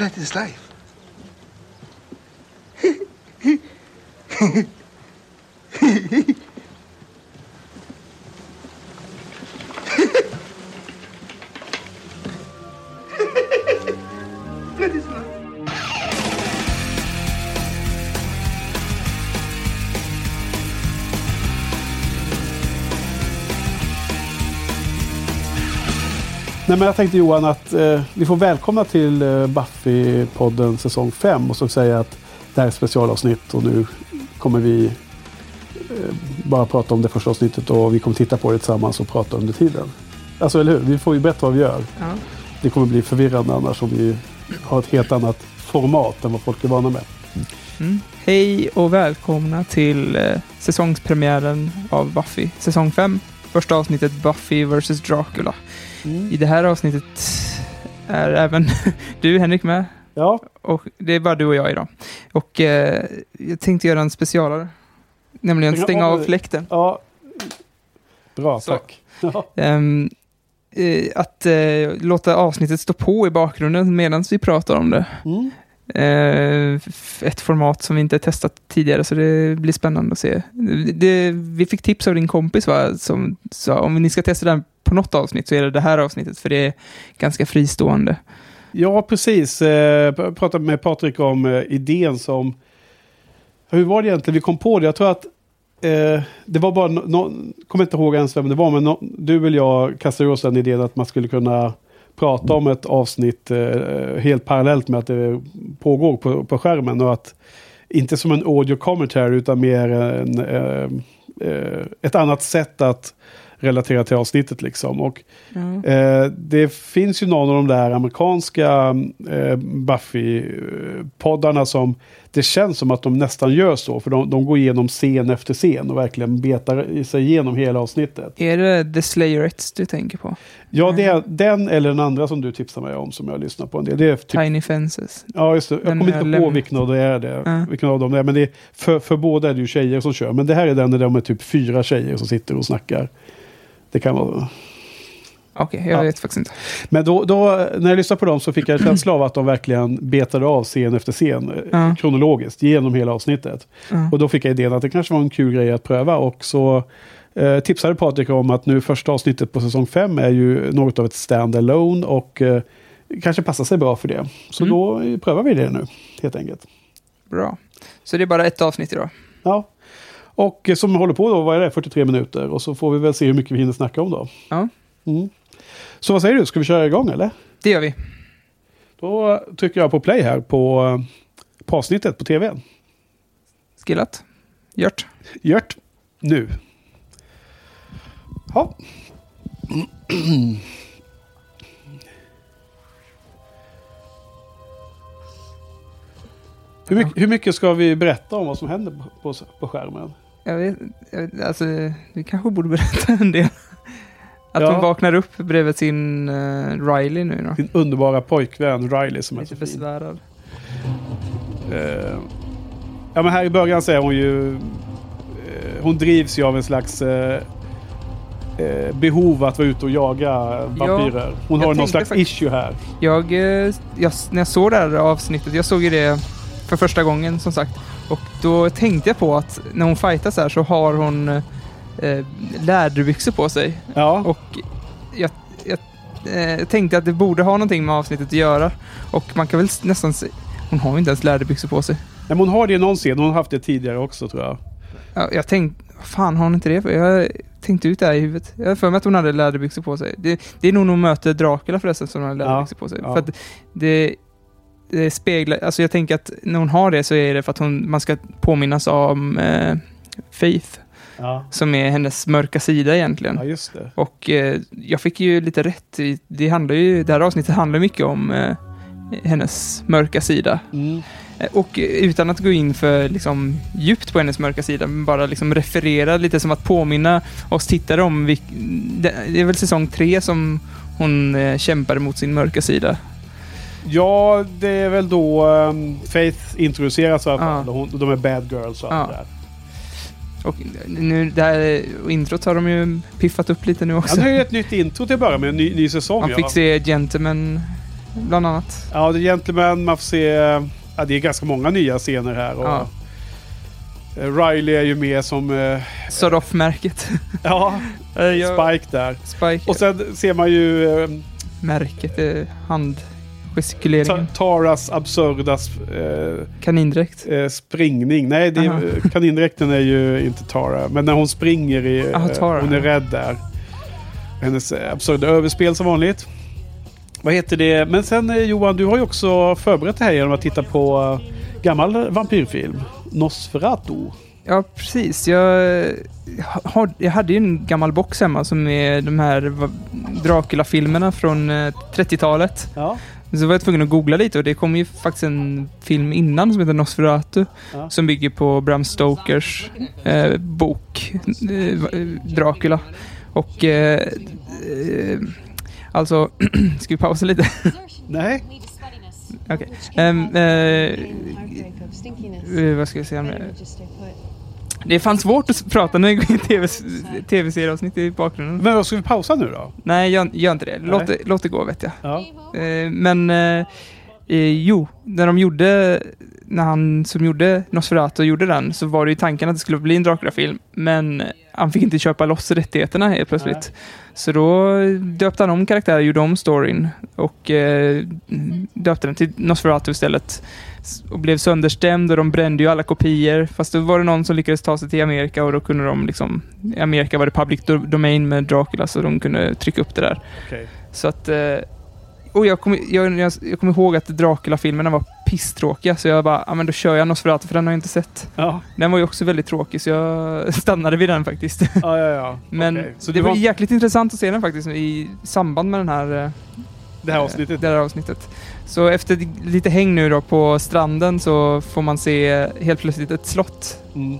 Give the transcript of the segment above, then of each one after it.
That is life. Nej, men jag tänkte Johan att eh, vi får välkomna till eh, Buffy-podden säsong 5 och så säga att det här är ett specialavsnitt och nu kommer vi eh, bara prata om det första avsnittet och vi kommer titta på det tillsammans och prata under tiden. Alltså eller hur? Vi får ju berätta vad vi gör. Ja. Det kommer bli förvirrande annars om vi har ett helt annat format än vad folk är vana med. Mm. Hej och välkomna till eh, säsongspremiären av Buffy, säsong 5. Första avsnittet Buffy vs Dracula. I det här avsnittet är även du Henrik med. Ja, Och det är bara du och jag idag. Och eh, jag tänkte göra en specialare. Nämligen Stänga av- fläkten. ja. Bra, Så. tack. Ja. Ehm, eh, att eh, låta avsnittet stå på i bakgrunden medan vi pratar om det. Mm. Eh, f- ett format som vi inte testat tidigare, så det blir spännande att se. Det, det, vi fick tips av din kompis va, som sa om ni ska testa den på något avsnitt så är det det här avsnittet, för det är ganska fristående. Ja, precis. Eh, jag pratade med Patrik om eh, idén som... Hur var det egentligen vi kom på det? Jag tror att eh, det var bara... No, no, kommer inte ihåg ens vem det var, men no, du eller jag kastade oss den idén att man skulle kunna prata om ett avsnitt eh, helt parallellt med att det pågår på, på skärmen. Och att inte som en audio commentary utan mer en, eh, eh, ett annat sätt att relatera till avsnittet. Liksom. Och Eh, det finns ju någon av de där amerikanska eh, Buffy-poddarna som det känns som att de nästan gör så. För de, de går igenom scen efter scen och verkligen betar sig igenom hela avsnittet. Är det The Slayerettes du tänker på? Ja, det är den eller den andra som du tipsade mig om som jag lyssnar på en del. Det är typ, Tiny Fences. ja, just det. Jag kommer inte lem- vilken av det är det. Ja. Vilken av dem det är. Men det är, för, för båda är det ju tjejer som kör. Men det här är den där de är typ fyra tjejer som sitter och snackar. Det kan vara... Okej, jag Ja. vet faktiskt inte. Men då, då, när jag lyssnade på dem så fick jag en känsla av att de verkligen betade av scen efter scen eh, Ja. kronologiskt genom hela avsnittet. Ja. Och då fick jag idén att det kanske var en kul grej att pröva. Och så eh, tipsade Patrik om att nu första avsnittet på säsong 5 är ju något av ett stand-alone och eh, kanske passar sig bra för det. Så Mm. då prövar vi det nu, helt enkelt. Bra. Så det är bara ett avsnitt idag. Ja. Och som håller på då, vad är det, 43 minuter. Och så får vi väl se hur mycket vi hinner snacka om då. Ja, Mm. Så vad säger du, ska vi köra igång eller? det gör vi. Då trycker jag på play här på, eh, på avsnittet på tvn. Skillat. Gjort. Gjort. Nu. Ja. Hur mycket, hur mycket ska vi berätta om vad som händer på, på, på skärmen? Jag vet, jag alltså, vi kanske borde berätta en del. Att Ja. hon vaknar upp bredvid sin uh, Riley nu då. Din underbara pojkvän Riley som är Lite så fin. besvärad. Eh, ja men här i början så är hon ju... eh, hon drivs ju av en slags eh, eh, behov att vara ute och jaga vampyrer. Hon jag har någon slags faktiskt- issue här. Jag, jag, när jag såg det här avsnittet, jag såg ju det för första gången som sagt. Och då tänkte jag på att när hon fightas här så har hon eh, läderbyxor på sig. Ja. Och jag, jag eh, tänkte att det borde ha någonting med avsnittet att göra. Och man kan väl nästan se... Hon har ju inte ens läderbyxor på sig. Nej, men hon har det i någon scen. Hon har haft det tidigare också tror jag. Ja, jag tänkte, fan har hon inte det för? Jag tänkte ut det här i huvudet. Jag har för mig att hon hade läderbyxor på sig. Det, det är nog när hon möter Dracula förresten som hon har läderbyxor på sig. ja. För att det, det speglar, alltså jag tänker att när hon har det så är det för att hon, man ska påminnas om eh, Faith, Ja. som är hennes mörka sida egentligen. ja, just det. Och eh, jag fick ju lite rätt. i- Det, handlar ju, det här avsnittet handlar mycket om eh, hennes mörka sida. Mm. Eh, Och eh, utan att gå in för liksom, djupt på hennes mörka sida, men bara liksom referera lite som att påminna oss tittare om... vilk- det, det är väl säsong tre som hon eh, kämpar mot sin mörka sida. Ja, det är väl då um, Faith introduceras i alla fall. Ja. Hon, de är bad girls och allt Ja. det där. Och nu, det här introt har de ju piffat upp lite nu Ja, också. nu är det ett nytt intro till att börja med. En ny, ny säsong. Man ja. fick se Gentleman bland annat. Ja, det är Gentleman, man får se... Ja, det är ganska många nya scener här. Och, Ja. eh, Riley är ju med som... eh, Soroff-märket. Ja, Eh, jag- Spike där. Spike. Och sen ser man ju eh, Märket, eh, Ta-. Taras absurda eh, Kanindräkt. eh, springning. Nej, det Aha. är, kanindräkten är ju inte Tara. Men när hon springer i... Aha, eh, Tara. hon är rädd där. Hennes eh, absurda överspel som vanligt. Vad heter det? Men sen eh, Johan, du har ju också förberett det här genom att titta på gammal vampyrfilm. Nosferatu. Ja, precis. Jag, har, jag hade ju en gammal box hemma som är de här Dracula-filmerna från eh, 30-talet. Ja. Så var jag tvungen att googla lite och det kom ju faktiskt en film innan som heter Nosferatu. Ja. Som bygger på Bram Stokers eh, bok eh, Dracula. Och eh, eh, alltså, ska vi pausa lite? Nej. Okej. Ehm, eh, eh, vad ska jag säga? Det är fan svårt att prata när det går in TV tv-serieavsnitt i bakgrunden. Men vad ska vi pausa nu då? Nej, gör, gör inte det. Låt, det. låt det gå vet jag. Ja. Eh, men eh, eh, jo, när de gjorde, när han som gjorde Nosferatu gjorde den så var det ju tanken att det skulle bli en Dracula-film. Men han fick inte köpa loss rättigheterna helt plötsligt. Så då döpte han om karaktären, gjorde om storyn och eh, döpte den till Nosferatu istället. Och blev sönderstämd och de brände ju alla kopior. Fast då var det någon som lyckades ta sig till Amerika och då kunde de liksom... I Amerika var det public do- domain med Dracula så de kunde trycka upp det där. Okej. Så att... Eh, och jag kommer jag, jag, jag kommer ihåg att Dracula-filmerna var pisstråkiga så jag bara, ja men då kör jag Nosferatu för den har jag inte sett. Ja. Den var ju också väldigt tråkig så jag stannade vid den faktiskt. Ja, ja, ja. Men Okej. Så det var var jäkligt intressant att se den faktiskt i samband med den här, eh, det här avsnittet. det här avsnittet. Så efter lite häng nu då på stranden så får man se helt plötsligt ett slott. Mm.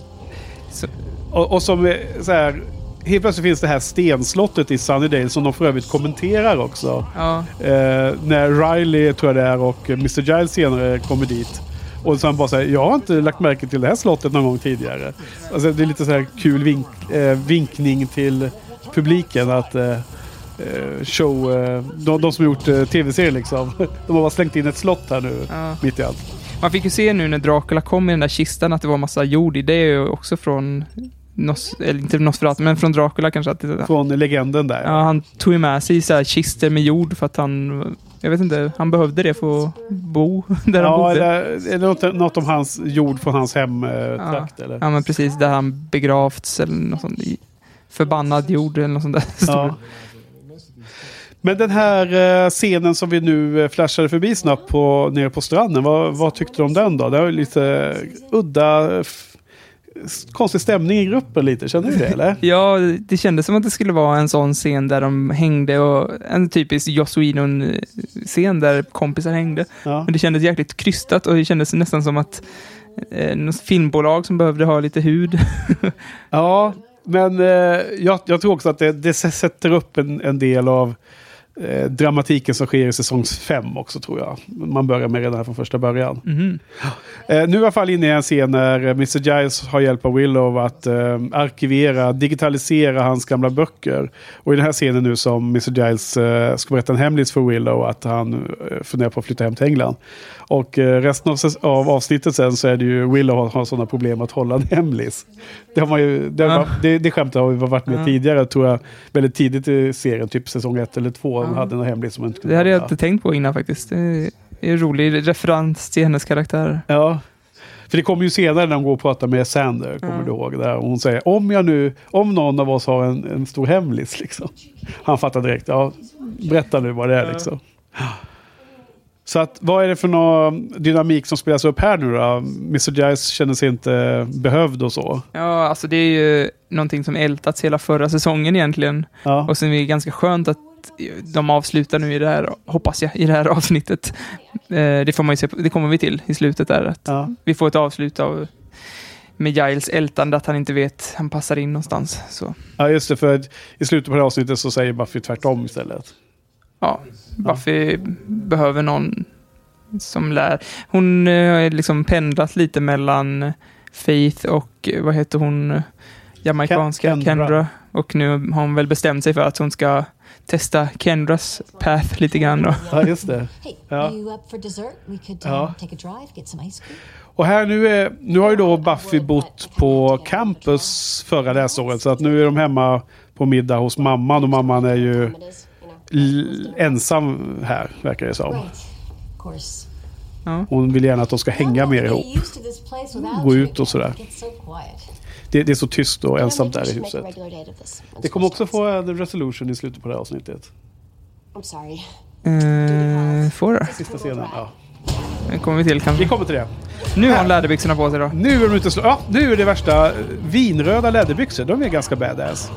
Och, och som eh, så här, helt plötsligt finns det här stenslottet i Sunnydale som de för övrigt kommenterar också. ja, Eh, när Riley, tror jag det är, och Mr Giles senare kommer dit. Och sen bara säger jag har inte lagt märke till det här slottet någon gång tidigare. Alltså, det är lite så här kul vink, eh, vinkning till publiken att eh, eh, show, eh, de, de som gjort eh, tv-serier liksom. De har bara slängt in ett slott här nu ja. mitt i allt. Man fick ju se nu när Dracula kom i den där kistan att det var massa jord i. Det är ju också från Nos, eller inte Nosferatu, men från Dracula kanske. Att Från legenden där. ja, han tog ju med sig så här kister med jord för att han, jag vet inte, han behövde det för att bo där han Ja, bodde. eller, är det något, något om hans jord från hans hemtrakt eller? Ja, men precis. Där han begravts eller något sånt. Förbannad jord eller något sånt där. Ja. Men den här eh, scenen som vi nu eh, flashade förbi snabbt på, nere på stranden. Vad, vad tyckte du om den då? Det var lite udda, konstig stämning i gruppen lite. Känner du det eller? Ja, det kändes som att det skulle vara en sån scen där de hängde och en typisk Joss Whedon-scen där kompisar hängde. Ja. Men det kändes jäkligt krystat och det kändes nästan som att eh, något filmbolag som behövde ha lite hud. ja, men eh, jag, jag tror också att det, det sätter upp en, en del av eh, dramatiken som sker i säsong fem också tror jag. Man börjar med redan här från första början. Mhm. Eh, nu är jag fall inne i en scen när eh, Mr. Giles har hjälp av Willow att eh, arkivera, digitalisera hans gamla böcker. Och i den här scenen nu som Mr. Giles eh, ska berätta en hemlis för Willow att han eh, funderar på att flytta hem till England. Och eh, resten av, av avsnittet sen så är det ju Willow har, har sådana problem att hålla en hemlis. Det, har man ju, det, var, det, det skämtet har vi varit med Ja. tidigare tror jag. Väldigt tidigt i serien, typ säsong ett eller två. Hon hade en hemlis som hon inte kunde Det hade jag inte tänkt på innan faktiskt. Det är en rolig referens till hennes karaktär. Ja. För det kommer ju senare när de går och pratar med Sander, kommer Mm. du ihåg? Där. Och hon säger om jag nu, om någon av oss har en, en stor hemlis liksom. Han fattar direkt, ja, berätta nu vad det är Ja. liksom. Så att, vad är det för någon dynamik som spelas upp här nu då? Mr. Giles känner sig inte behövd och så. Ja, alltså det är ju någonting som ältats hela förra säsongen egentligen. Ja, Och sen är det ganska skönt att de avslutar nu i det här, hoppas jag, i det här avsnittet. Eh, det får man se, det kommer vi till i slutet där. Att ja. Vi får ett avslut av med Giles ältande att han inte vet, han passar in någonstans. Så ja just det. För i slutet på det här avsnittet så säger Buffy tvärtom istället. ja, Buffy behöver någon som lär. Hon eh, har liksom pendlat lite mellan Faith och eh, vad heter hon? Jamaicanska Ken- Kendra. Kendra. Och nu har hon väl bestämt sig för att hon ska testa Kendras path lite grann då. Ja, just det. Ja. cream. Och här nu, är, nu har ju då Buffy bott på campus förra läsåret. Så att nu är de hemma på middag hos mamman. Och mamman är ju ensam här, verkar det som. Hon vill gärna att de ska hänga mer ihop. Gå ut och sådär. Det, det är så tyst och ensamt där i huset. Det kommer också få en resolution i slutet på det här avsnittet. I'm sorry. Eh, får det? Sista scenen. Ja. Det kommer vi till Vi kanske. kommer till det. Nu har hon läderbyxorna på sig då. Nu är de ute och slår. Ja, nu är det värsta vinröda läderbyxor. De är ganska badass.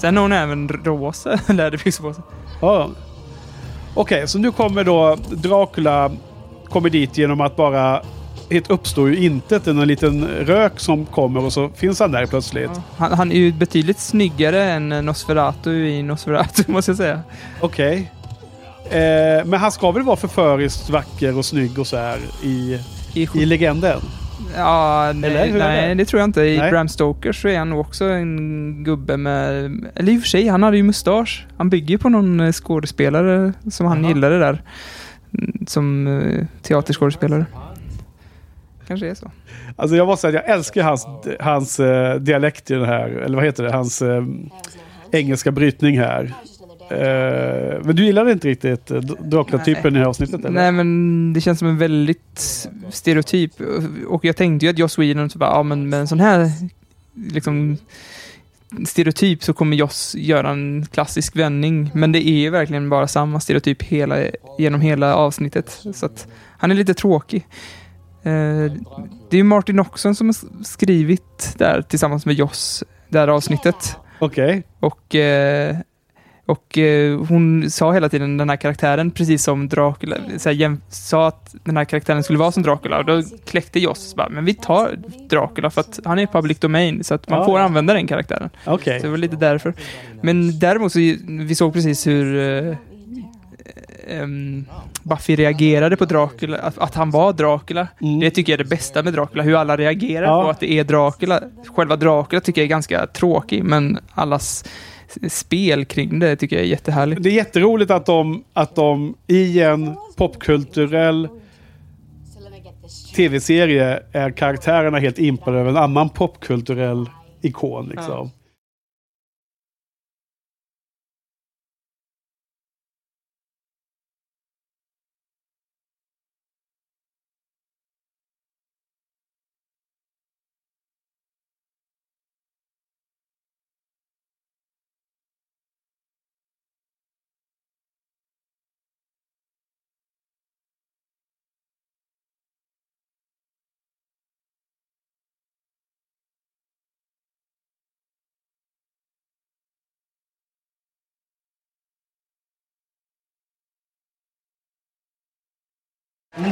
Sen har hon även rosa läderbyxor på sig. Ja. Okej, så nu kommer då Dracula kommer dit genom att bara det uppstår ju intet. En liten rök som kommer och så finns han där plötsligt. Han, han är ju betydligt snyggare än Nosferatu i Nosferatu måste jag säga. Okej. Eh, men han ska väl vara förföriskt vacker och snygg och så här i, I, i legenden? ja, nej, nej det? det? tror jag inte. I Nej. Bram Stoker så är han också en gubbe med... Eller i och för sig, han hade ju mustasch. Han bygger på någon eh, skådespelare som han Jaha. gillade där. Mm, Som eh, teaterskådespelare. Kanske är så. Alltså jag måste säga att jag älskar hans, hans eh, dialekt i den här, eller vad heter det, hans eh, engelska brytning här. Eh, men du gillade inte riktigt Dracula-typen i det här avsnittet eller? Nej men det känns som en väldigt stereotyp. Och jag tänkte ju att Joss Whedon, bara, ja men med en sån här liksom stereotyp så kommer Joss göra en klassisk vändning. Men det är ju verkligen bara samma stereotyp hela, genom hela avsnittet. Så att han är lite tråkig. Eh, det är ju Martin Oxon som har skrivit där tillsammans med Joss, det här avsnittet. Okej. Och, eh, och eh, hon sa hela tiden den här karaktären, precis som Dracula, så här, sa att den här karaktären skulle vara som Dracula. Och då kläckte Joss bara, men vi tar Dracula för att han är public domain, så att man får använda den karaktären. Okej. Så det var lite därför. Men däremot så, vi såg precis hur ehm, Buffy reagerade på Dracula, att, att han var Dracula. Mm. Det tycker jag är det bästa med Dracula, hur alla reagerar Ja. på att det är Dracula. Själva Dracula tycker jag är ganska tråkig, men allas spel kring det tycker jag är jättehärligt. Det är jätteroligt att de, att de i en popkulturell tv-serie är karaktärerna helt impade över en annan popkulturell ikon. Liksom.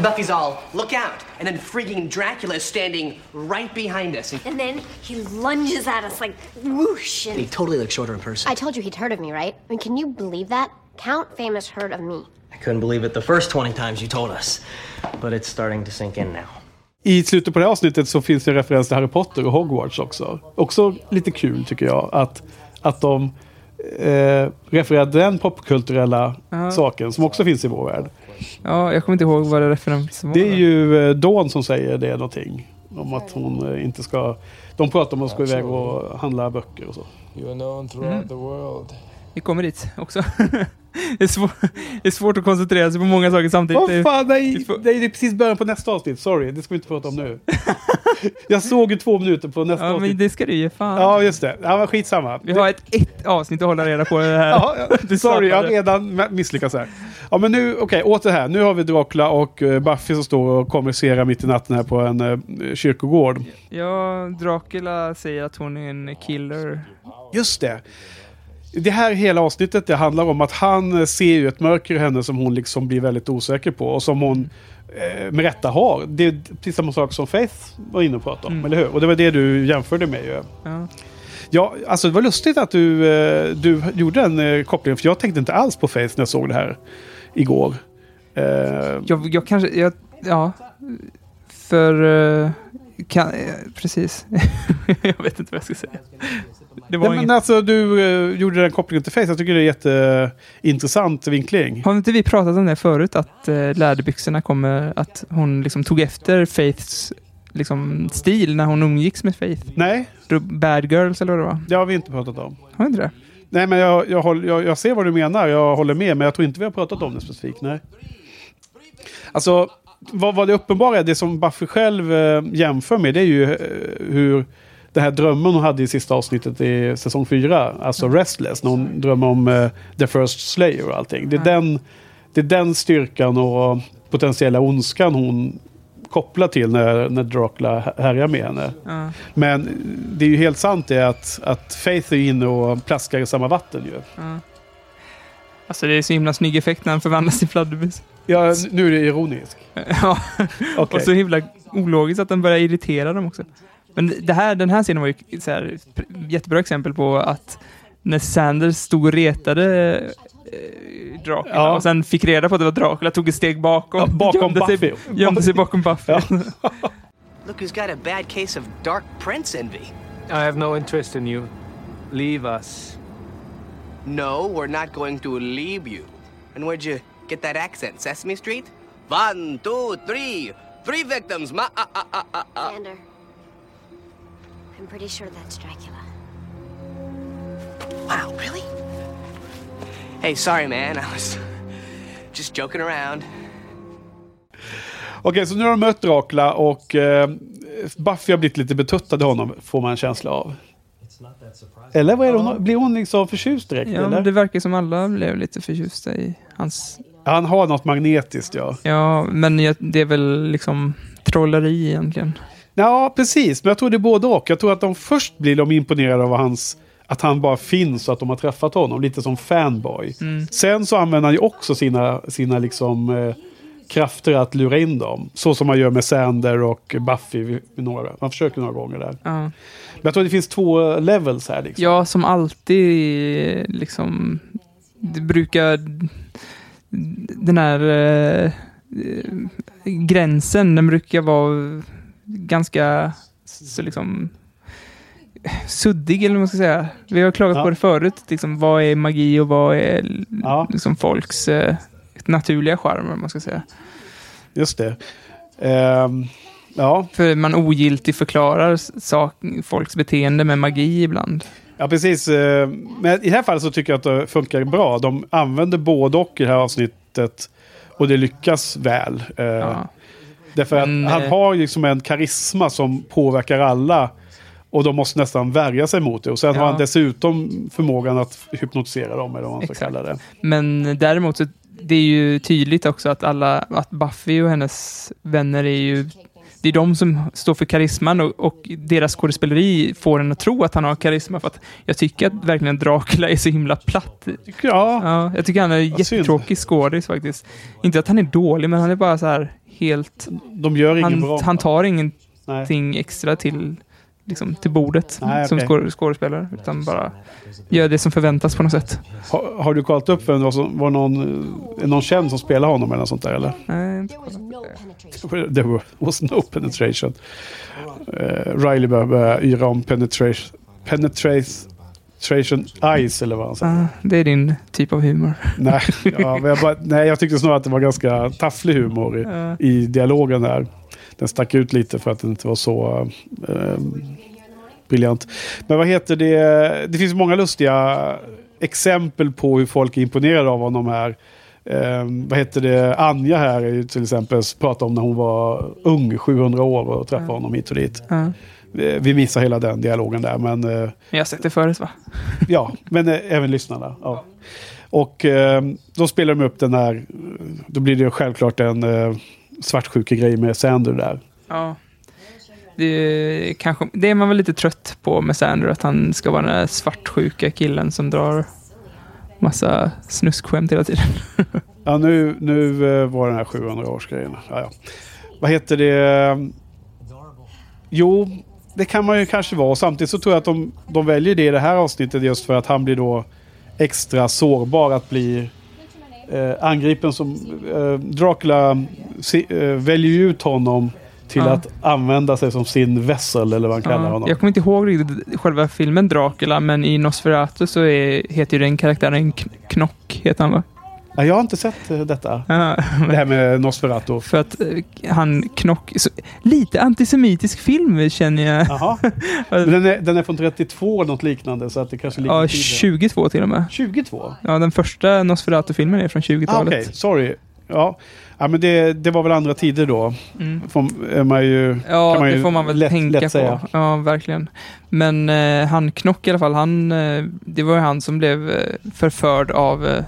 Buffy's all, look out! And then freaking Dracula is standing right behind us. And And then he lunges at us like whoosh. he And totally looks shorter in person. I told you he'd heard of me, right? I mean, can you believe that? Count Famous heard of me. I couldn't believe it the first 20 times you told us, but it's starting to sink in now. I slutet på det avsnittet så finns det en referens till Harry Potter och Hogwarts också. Också lite kul tycker jag. Att, att de eh, refererar den popkulturella saken som också finns i vår värld. Ja, jag kommer inte ihåg vad det referensen var. Det är ju eh, Dawn som säger det någonting. Om att hon eh, inte ska... De pratar om att gå iväg och handla böcker och så. You are known throughout the world. Vi kommer dit också. det, är svår, det är svårt att koncentrera sig på många saker samtidigt. Åh är- fan, nej, det är precis början på nästa avsnitt. Sorry, det ska vi inte prata om nu. jag såg ju två minuter på nästa Ja, men avsnitt. det ska du ge fan. Ja, just det. Ja, men skitsamma. Vi har ett, ett avsnitt att hålla reda på det här. Ja, ja. Sorry, jag har redan misslyckats här. Ja, men nu, okej, åter här. Nu har vi Dracula och eh, Buffy som står och konverserar mitt i natten här på en eh, kyrkogård. Ja, Dracula säger att hon är en killer. Just det. Det här hela avsnittet det handlar om att han eh, ser ju ett mörker i henne som hon liksom blir väldigt osäker på och som hon eh, med rätta har. Det är precis samma sak som Faith var inne och pratade om, Mm. eller hur? Och det var det du jämförde med ju. Ja. Ja, alltså det var lustigt att du, eh, du gjorde en eh, koppling, för jag tänkte inte alls på Faith när jag såg det här igår. Eh, Jag, jag kanske, jag, ja. För, eh, kan, precis. jag vet inte vad jag ska säga. Det var Nej, inget. men alltså du eh, gjorde den kopplingen till Face. Jag tycker det är jätteintressant vinkling. Har inte vi pratat om det förut? Att eh, läderbyxorna kommer, att hon liksom tog efter Faiths liksom, stil när hon umgicks med Faith. Nej, Bad Girls eller vad det var. det har vi inte pratat om. Har vi inte det? Nej, men jag, jag, jag, jag ser vad du menar. Jag håller med, men jag tror inte vi har pratat om det specifikt. Nej. Alltså, vad, vad det uppenbara är, det som Buffy själv eh, jämför med, det är ju eh, hur den här drömmen hon hade i sista avsnittet i säsong 4, alltså Restless, när hon drömmer om eh, The First Slayer och allting. Det är, den, det är den styrkan och potentiella ondskan hon kopplar till när, när Dracula här- härjar med henne. Ja. Men det är ju helt sant det att, att Faith är inne och plaskar i samma vatten ju. Alltså det är så himla snygg effekt när han förvandlas till fladdermus. Ja, nu är det ironisk. ja, Okej. och så himla ologiskt att den börjar irritera dem också. Men det här, den här scenen var ju så här, jättebra exempel på att när Sanders stod och retade eh, Dracula Ja. och sen fick reda på att det var Dracula, tog ett steg bakom. Ja, bakom gömde sig, Buffy. gömde sig bakom Buffy. Look who's got a bad case of dark prince envy. I have no interest in you. Leave us. No, we're not going to leave you. And where'd you get that accent? Sesame Street? One, two, three. Three victims. Ma ah ah ah ah ah. I'm pretty sure that's Dracula. Wow, really? Hey, sorry, man. I was just joking around. Okej, så nu har de mött Dracula och eh, Buffy har blivit lite betuttad i honom, får man en känsla av. Eller vad är det hon, blir hon liksom förtjust direkt? Ja, eller? men det verkar som alla blev lite förtjusta i hans... Han har något magnetiskt, ja. Ja, men jag- det är väl liksom trolleri egentligen. Ja, precis. Men jag tror det är både och. Jag tror att de först blir de imponerade av hans, att han bara finns och att de har träffat honom. Lite som fanboy. Sen så använder han ju också sina, sina liksom, eh, krafter att lura in dem. Så som man gör med Sander och Buffy. vid- Några. Han försöker några gånger där. Ja. Men jag tror det finns två levels här. Liksom. Ja, som alltid liksom... Det brukar... Den här eh, eh, gränsen, den brukar vara ganska så liksom suddig eller vad man ska säga. Vi har klagat Ja. på det förut. Liksom, vad är magi och vad är Ja. liksom, folks eh, naturliga charm, man ska säga. Just det. Ehm, ja. För man ogiltigt förklarar sak, folks beteende med magi ibland. ja, precis. Eh, Men i det här fallet så tycker jag att det funkar bra. De använder både och i det här avsnittet. Och det lyckas väl. Eh, Ja. Därför att Men, han eh, har liksom en karisma som påverkar alla. Och de måste nästan värja sig mot det. Och sen Ja. har han dessutom förmågan att hypnotisera dem, eller vad man ska kalla det. Men däremot så det är ju tydligt också att alla, att Buffy och hennes vänner är ju det är de som står för karisman och, och deras skådespeleri får en att tro att han har karisma. För att jag tycker att verkligen Dracula är så himla platt. Tycker jag. Ja, jag tycker han är jättetråkig skådis faktiskt. Inte att han är dålig, men han är bara så här helt... De gör ingen bra. Han, han tar Nej. ingenting extra till, liksom, till bordet Nej, som skå- skådespelare. Utan bara gör det som förväntas på något sätt. Har, har du kollat upp vem det var, som, var någon, någon känd som spelar honom eller något sånt där? Eller? Nej, inte penetration. There was no penetration. Uh, Riley börjar börja yra om penetration. Penetration eyes eller vad han säger. Ah, det är din typ av humor. Nej, ja, jag bara, nej, jag tyckte snarare att det var ganska tafflig humor i, Ja. i dialogen där. Den stack ut lite för att den inte var så eh, briljant. Men vad heter det? Det finns många lustiga exempel på hur folk är imponerade av honom här. Eh, vad heter det? Anja här är ju till exempel pratar om när hon var ung, 700 år och träffade honom hit och dit. Ja. Eh, Vi missar hela den dialogen där, men eh, Men jag har sett det förut va? Ja, men eh, även lyssnarna. Ja. Och eh, då spelar de upp den här, då blir det självklart en svartsjuka grej med Sander där. Ja. Det kanske, det är man väl lite trött på med Sander, att han ska vara den där svartsjuka killen som drar massa snuskskämt hela tiden. Ja, nu, nu var den här 700-årsgrejen. Ja, ja. Vad heter det? Jo, det kan man ju kanske vara. Samtidigt så tror jag att de, de väljer det i det här avsnittet just för att han blir då extra sårbar att bli eh, angripen som... Eh, Dracula se, eh, väljer ju ut honom till Ja. att använda sig som sin vessel eller vad han kallar Ja, honom. jag kommer inte ihåg riktigt själva filmen Dracula, men i Nosferatu så är, heter ju den karaktären Knock, heter han va? Ja, jag har inte sett eh, detta. Ja, Det här med Nosferatu. för att eh, han Knock... Så, lite antisemitisk film känner jag. Jaha. Men den, är, den är från 32 eller något liknande så att det kanske ligger Ja, i tiden. 22 till och med. 22? Ja, den första Nosferatu-filmen är från Ah, Okej, 20-talet. sorry. Ja, ja men det, det var väl andra tider då. Mm. Får, är man ju, Ja, kan man ju det får man väl lätt, tänka lätt säga. på. Ja, verkligen. Men eh, han Knock i alla fall, han, eh, det var ju han som blev eh, förförd av eh,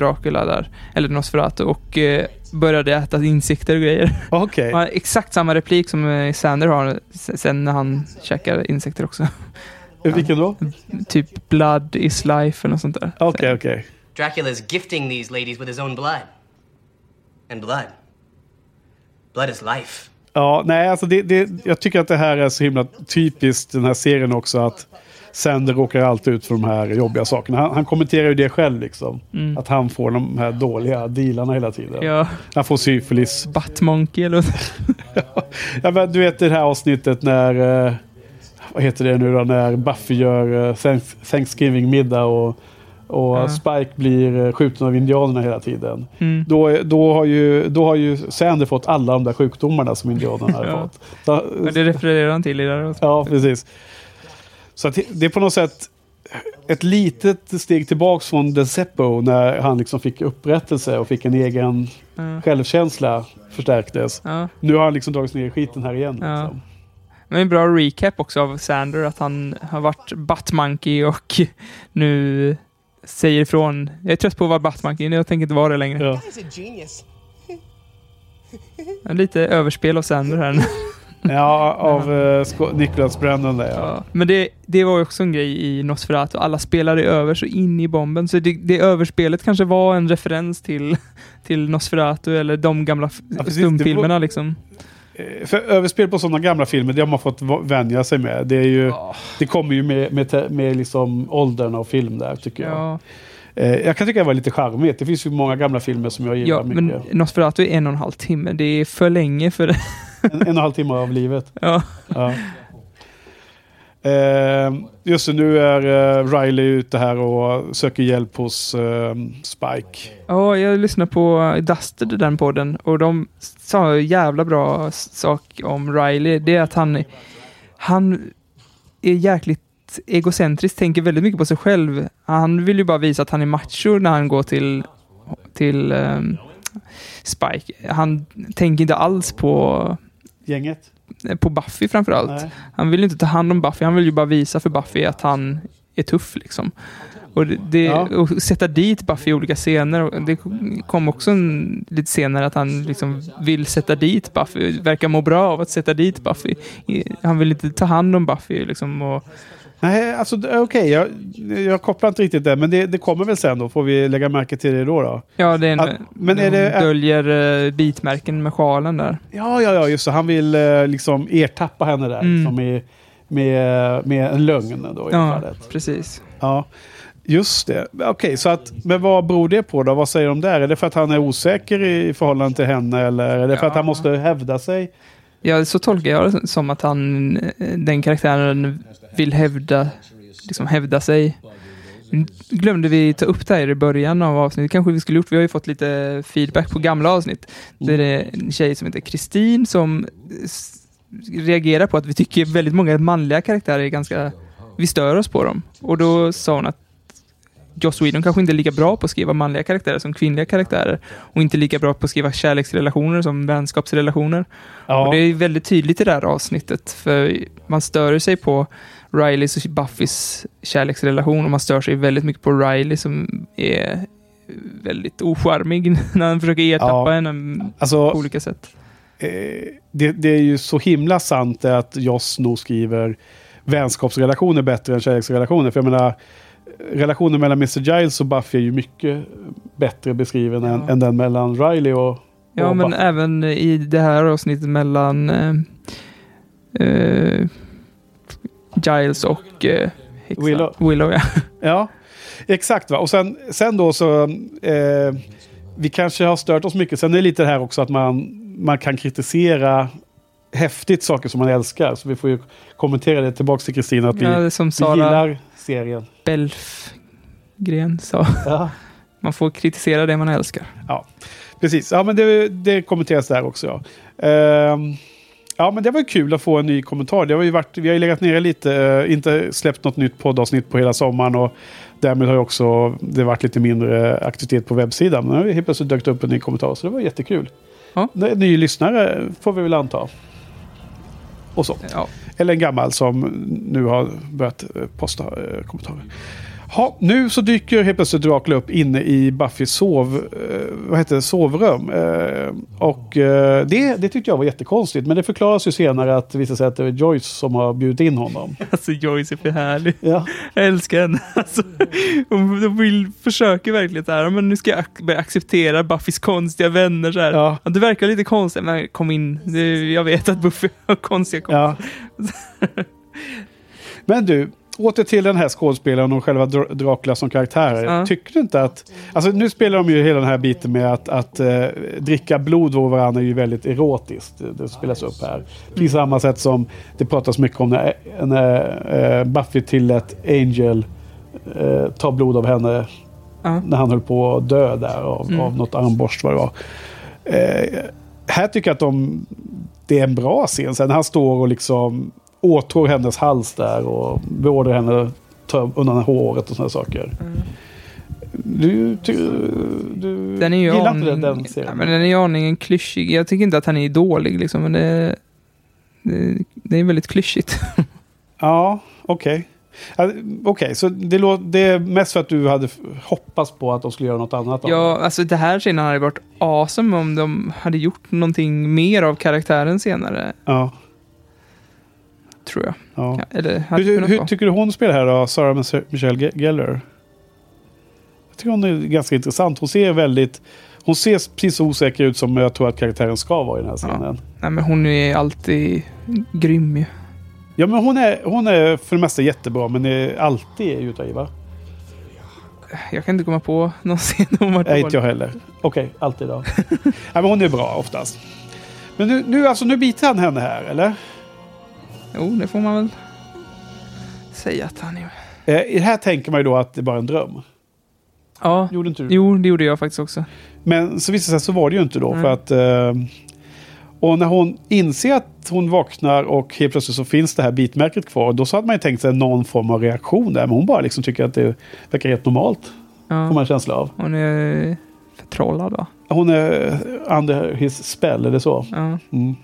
Dracula där, eller Nosferatu, och eh, började äta insekter och grejer. Okej. Har exakt samma replik som eh, Sander har sen när han käkar insekter också. Vilken då? typ blood is life eller något sånt där. Okej, okej. Dracula's gifting these ladies with his own blood. And blood. Blood is life. Ja, nej, alltså det, det, jag tycker att det här är så himla typiskt den här serien också. Att Sander råkar alltid ut för de här jobbiga sakerna. Han, han kommenterar ju det själv liksom. Att han får de här dåliga dealarna hela tiden. Mm. Ja, Han får syfilis. Buttmonkey eller Ja, men du vet det här avsnittet när... Eh, vad heter det nu då? När Buffy gör eh, Thanks- Thanksgiving-middag och, och Ja. Spike blir eh, skjuten av indianerna hela tiden. Mm. Då, då, har ju, då har ju Sander fått alla de där sjukdomarna som indianerna har Ja. fått. Så, Ja, Det refererar han till i det här avsnittet. ja, precis. Så att det- är på något sätt ett litet steg tillbaks från The Seppo när han liksom fick upprättelse och fick en egen Ja. självkänsla förstärktes. Ja. Nu har han liksom dragits ner i skiten här igen. Ja. Liksom. Men en bra recap också av Sander, att han har varit Buttmonkey och nu säger ifrån. Jag är trött på att vara Buttmonkey, jag tänker inte vara det längre. Ja. Lite överspel av Sander här. Ja, av uh, Nicholas Brandon där ja. Ja. Men det, det var också en grej i Nosferatu. Alla spelade över så in i bomben. Så det, det överspelet kanske var en referens till, till Nosferatu eller de gamla Ja, precis. stumfilmerna liksom. Eh, För överspel på sådana gamla filmer, det har man fått vänja sig med. Det, är ju, det kommer ju med, med, med liksom åldern av film där tycker jag. Ja, Eh, jag kan tycka det var lite charmigt. Det finns ju många gamla filmer som jag gillar ja men mycket. Nosferatu är en och en halv timme. Det är för länge för. En, en och en halv timme av livet. Ja. Ja. Eh, just det, nu är eh, Riley ute här och söker hjälp hos eh, Spike. Ja, jag lyssnade på Dusted, den podden, och de sa en jävla bra sak om Riley. Det är att han, han är jäkligt egocentrisk, tänker väldigt mycket på sig själv. Han vill ju bara visa att han är macho när han går till, till ehm, Spike. Han tänker inte alls på, Gänget? på Buffy framförallt. Nej. Han vill inte ta hand om Buffy, han vill ju bara visa för Buffy att han är tuff liksom. Och, det, Ja. och sätta dit Buffy i olika scener. Det kom också en, lite senare att han liksom vill sätta dit Buffy. Verkar må bra av att sätta dit Buffy. Han vill inte ta hand om Buffy liksom. Och, Nej, alltså okej, jag, jag kopplar inte riktigt det, men det, det kommer väl sen då. Får vi lägga märke till det då? då? ja, det är en, Att- men är de det- döljer uh, bitmärken med sjalen där. Ja, ja, ja, just det. Han vill eh, liksom ertappa henne där. Mm. Liksom, med, med, med en lögn då i Ja, fallet. precis. Ja, just det. Okej, så att, men vad beror det på då? Vad säger de där? Är det för att han är osäker i förhållande till henne eller är det för att han måste hävda sig? Ja, så tolkar jag det som att han, eh, den karaktären vill hävda, liksom hävda sig. Mm, Glömde vi ta upp det här i början av avsnittet, kanske vi skulle gjort. Vi har ju fått lite feedback på gamla avsnitt. Det är en tjej som heter Kristin som reagerar på att vi tycker väldigt många manliga karaktärer är ganska, vi stör oss på dem. Och då sa hon att Joss Whedon kanske inte är lika bra på att skriva manliga karaktärer som kvinnliga karaktärer. Och inte lika bra på att skriva kärleksrelationer som vänskapsrelationer. Ja, Och det är väldigt tydligt i det här avsnittet, för man stör sig på Rileys och Buffys kärleksrelation och man stör sig väldigt mycket på Riley som är väldigt ocharmig när han försöker ertappa Ja. henne alltså, på olika sätt. eh, det, det är ju så himla sant att Joss nog skriver vänskapsrelationer bättre än kärleksrelationer. För jag menar, relationen mellan Mr. Giles och Buffy är ju mycket bättre beskriven än, Ja. än den mellan Riley och, Ja, och men Buffy. även i det här avsnittet mellan eh, eh, Giles och eh. Willow. Willow ja. Ja, exakt. Va? Och sen, sen då så... Eh, vi kanske har stört oss mycket. Sen är det lite det här också att man, man kan kritisera häftigt saker som man älskar. Så vi får ju kommentera det tillbaka till Kristina. Att vi, Ja, som vi Sara- gillar serien. Belfgren sa. Ja. Man får kritisera det man älskar. Ja, precis. Ja, men det, det kommenteras där också. Ja. Ehm, ja, men det var kul att få en ny kommentar. Det har ju varit, vi har ju legat nere lite, eh, inte släppt något nytt poddavsnitt på hela sommaren. Och därmed har också det varit lite mindre aktivitet på webbsidan. Men nu har helt plötsligt dök upp en ny kommentar, så det var jättekul. Ja. Ny lyssnare får vi väl anta. Och så. Ja. Eller en gammal som nu har börjat posta eh, kommentarer. Ha, nu så dyker helt plötsligt Dracula upp inne i Buffys sov, eh, vad heter det, sovrum. Eh, och eh, det, det tyckte jag var jättekonstigt. Men det förklaras ju senare att det visar sig att det är Joyce som har bjudit in honom. Alltså Joyce är för härlig. Ja, Jag älskar henne. Alltså, hon, vill, försöker verkligen så här, men nu ska jag ac- acceptera Buffys konstiga vänner. Så här. Ja. Det verkar lite konstigt, men kom in. Jag vet att Buffy har konstiga kompisar. ja. Men du, åter till den här skådespelaren och själva Dr- Dracula som karaktär. Ja. Tycker du inte att... Alltså nu spelar de ju hela den här biten med att, att eh, dricka blod av varandra är ju väldigt erotiskt. Det, spelas upp här. På samma sätt som det pratas mycket om när, när eh, Buffy tillät Angel eh, ta blod av henne Ja. när han höll på att dö där av, Mm. av något armborst vad det var. Eh, här tycker jag att de, det är en bra scen. Sen han står och liksom åtrår hennes hals där och beordrar henne att ta undan håret och sådana saker. Du, ty, du Mm. Den är ju gillar inte den, den ja, serien? men den är ju aningen klyschig. Jag tycker inte att han är dålig liksom, men det, det, det är väldigt klyschigt. Ja, okej. Ja, Okej, så det, lå- det är mest för att du hade hoppats på att de skulle göra något annat Ja, alltså det här scenen hade varit awesome om de hade gjort någonting mer av karaktären senare, Ja, tror jag. ja. Ja, eller Hur, hur tycker du hon spelar här då, Sarah Mich- Michelle Ge- Gellar? Jag tycker hon är ganska intressant. Hon ser väldigt... Hon ser precis så osäker ut som jag tror att karaktären ska vara i den här scenen. Nej, men hon är alltid grym ju. Ja, men hon är, hon är för det mesta jättebra, men är alltid utav va? Jag kan inte komma på någon scen hon varit Nej, inte jag heller. Okej, alltid då. Nej, men hon är bra oftast. Men nu, nu, alltså, nu biter han henne här, eller? Jo, det får man väl säga att han är. Eh, här tänker man ju då att det bara är en dröm. Ja, Gjorde inte du? jo, det gjorde jag faktiskt också. Men så visade det sig så var det ju inte då. För att, eh, och när hon inser att hon vaknar och helt plötsligt så finns det här bitmärket kvar. Då så hade man ju tänkt sig någon form av reaktion där. Men hon bara liksom tycker att det verkar helt normalt. Får Ja, man en känsla av. hon är förtrollad va? Hon är under his spell, det så? Ja. Mm.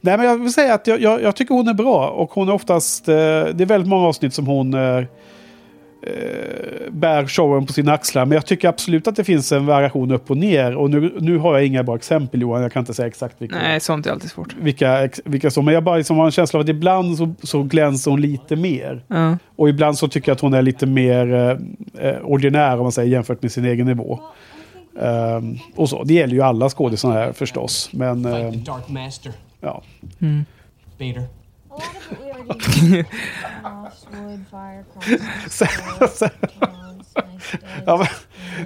Nej, men jag vill säga att jag, jag, jag tycker hon är bra. Och hon är oftast... Eh, det är väldigt många avsnitt som hon eh, eh, bär showen på sina axlar. Men jag tycker absolut att det finns en variation upp och ner. Och nu, nu har jag inga bra exempel Johan. Jag kan inte säga exakt vilka. Nej, sånt är alltid svårt. Vilka, vilka som, men jag bara liksom har en känsla av att ibland så, så glänser hon lite mer. Ja. Och ibland så tycker jag att hon är lite mer eh, eh, ordinär om man säger jämfört med sin egen nivå. Ehm, och så. Det gäller ju alla skådisar här förstås. Men Fight ja. Mm. Så- ja,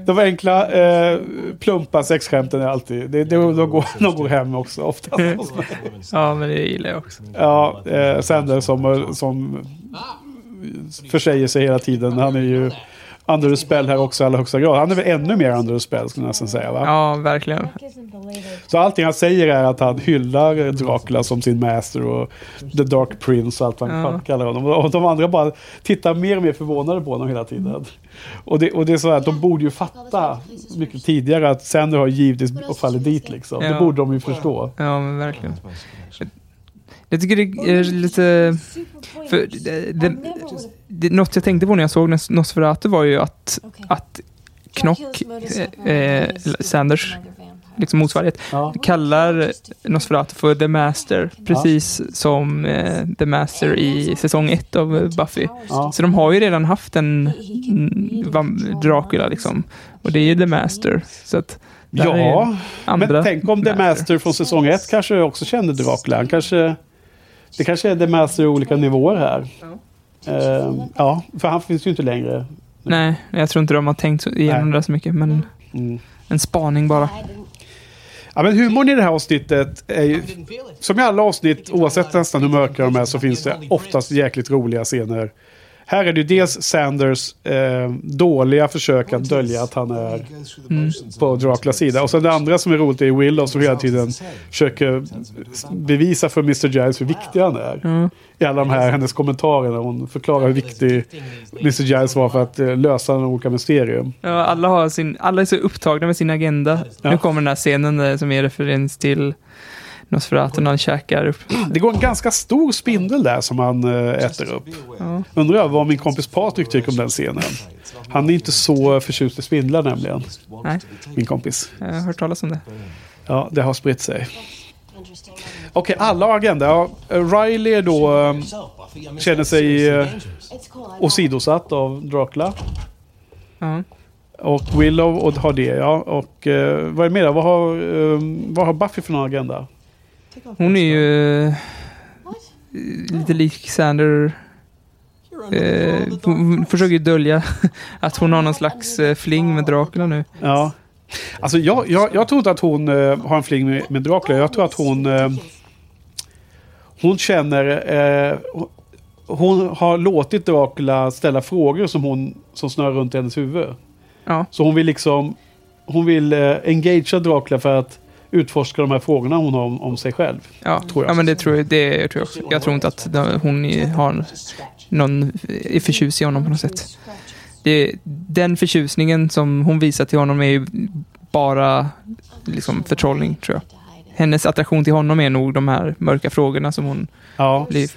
de enkla eh, plumpa sexskämten är alltid... Det, det, de, går, de går hem också oftast. ja, men det gillar jag också. Ja, eh, Sander som, som försäger sig hela tiden. Han är ju under spell här också i allra högsta grad. Han är väl ännu mer under spell skulle jag nästan säga. Va? Ja, verkligen. Så allting han säger är att han hyllar Dracula som sin master och The Dark Prince och allt vad han Ja. kallar honom. Och de andra bara tittar mer och mer förvånade på honom hela tiden. Och det, och det är så att de borde ju fatta mycket tidigare att Sander har givetvis och fallit dit liksom. Det Ja. borde de ju förstå. Ja, men verkligen. Jag tycker det är lite... För det, det, det, något jag tänkte på när jag såg Nos- Nosferatu var ju att, att Knock, eh, eh, Sanders liksom motsvarighet, Ja. kallar Nosferatu för The Master, precis som eh, The Master i säsong ett av Buffy. Ja. Så de har ju redan haft en Dracula liksom. Och det är ju The Master. Så att Ja, men tänk om The Master från säsong ett kanske också kände Dracula. Han kanske, det kanske är The Master i olika nivåer här. Ehm, ja, för han finns ju inte längre. Nej, jag tror inte de har tänkt igenom Nej. det så mycket, men Mm. en spaning bara. Ja, men humorn i det här avsnittet är ju... Som i alla avsnitt, oavsett nästan hur mörka de är, så finns det oftast jäkligt roliga scener. Här är det ju dels Sanders eh, dåliga försök att dölja att han är på Draculas sida. Och sen det andra som är roligt är Willow som hela tiden försöker bevisa för Mr. Giles hur viktig han är. I alla de här hennes kommentarer när hon förklarar hur viktig Mr. Giles var för att eh, lösa några olika mysterium. Ja, alla, har sin, alla är så upptagna med sin agenda. Ja. Nu kommer den här scenen där, som är referens till Nosferatu när han käkar upp. Det går en ganska stor spindel där som han eh, äter upp. Ja. Undrar jag vad min kompis Patrik tycker om den scenen. Han är inte så förtjust i spindlar nämligen. Nej, Min kompis. jag har hört talas om det. Ja, det har spritt sig. Okej, alla har agenda. Ja, Riley då eh, känner sig eh, åsidosatt av Dracula. Ja. Och Willow och har det, ja. Och eh, vad är det mer? Vad har, eh, vad har Buffy för någon agenda? Hon är ju eh, lite lik Sander. Eh, hon försöker ju dölja att hon har någon slags eh, fling med Dracula nu. Ja. Alltså jag, jag, jag tror inte att hon eh, har en fling med, med Dracula. Jag tror att hon... Eh, hon känner... Eh, hon har låtit Dracula ställa frågor som, hon, som snurrar runt i hennes huvud. Ja. Så hon vill liksom... Hon vill eh, engagea Dracula för att utforska de här frågorna hon har om, om sig själv. Ja, Tror jag. ja men det tror jag, det tror jag. Jag tror inte att hon har någon, är förtjust i honom på något sätt. Det, den förtjusningen som hon visar till honom är ju bara liksom förtrollning, tror jag. Hennes attraktion till honom är nog de här mörka frågorna som hon Ja. blir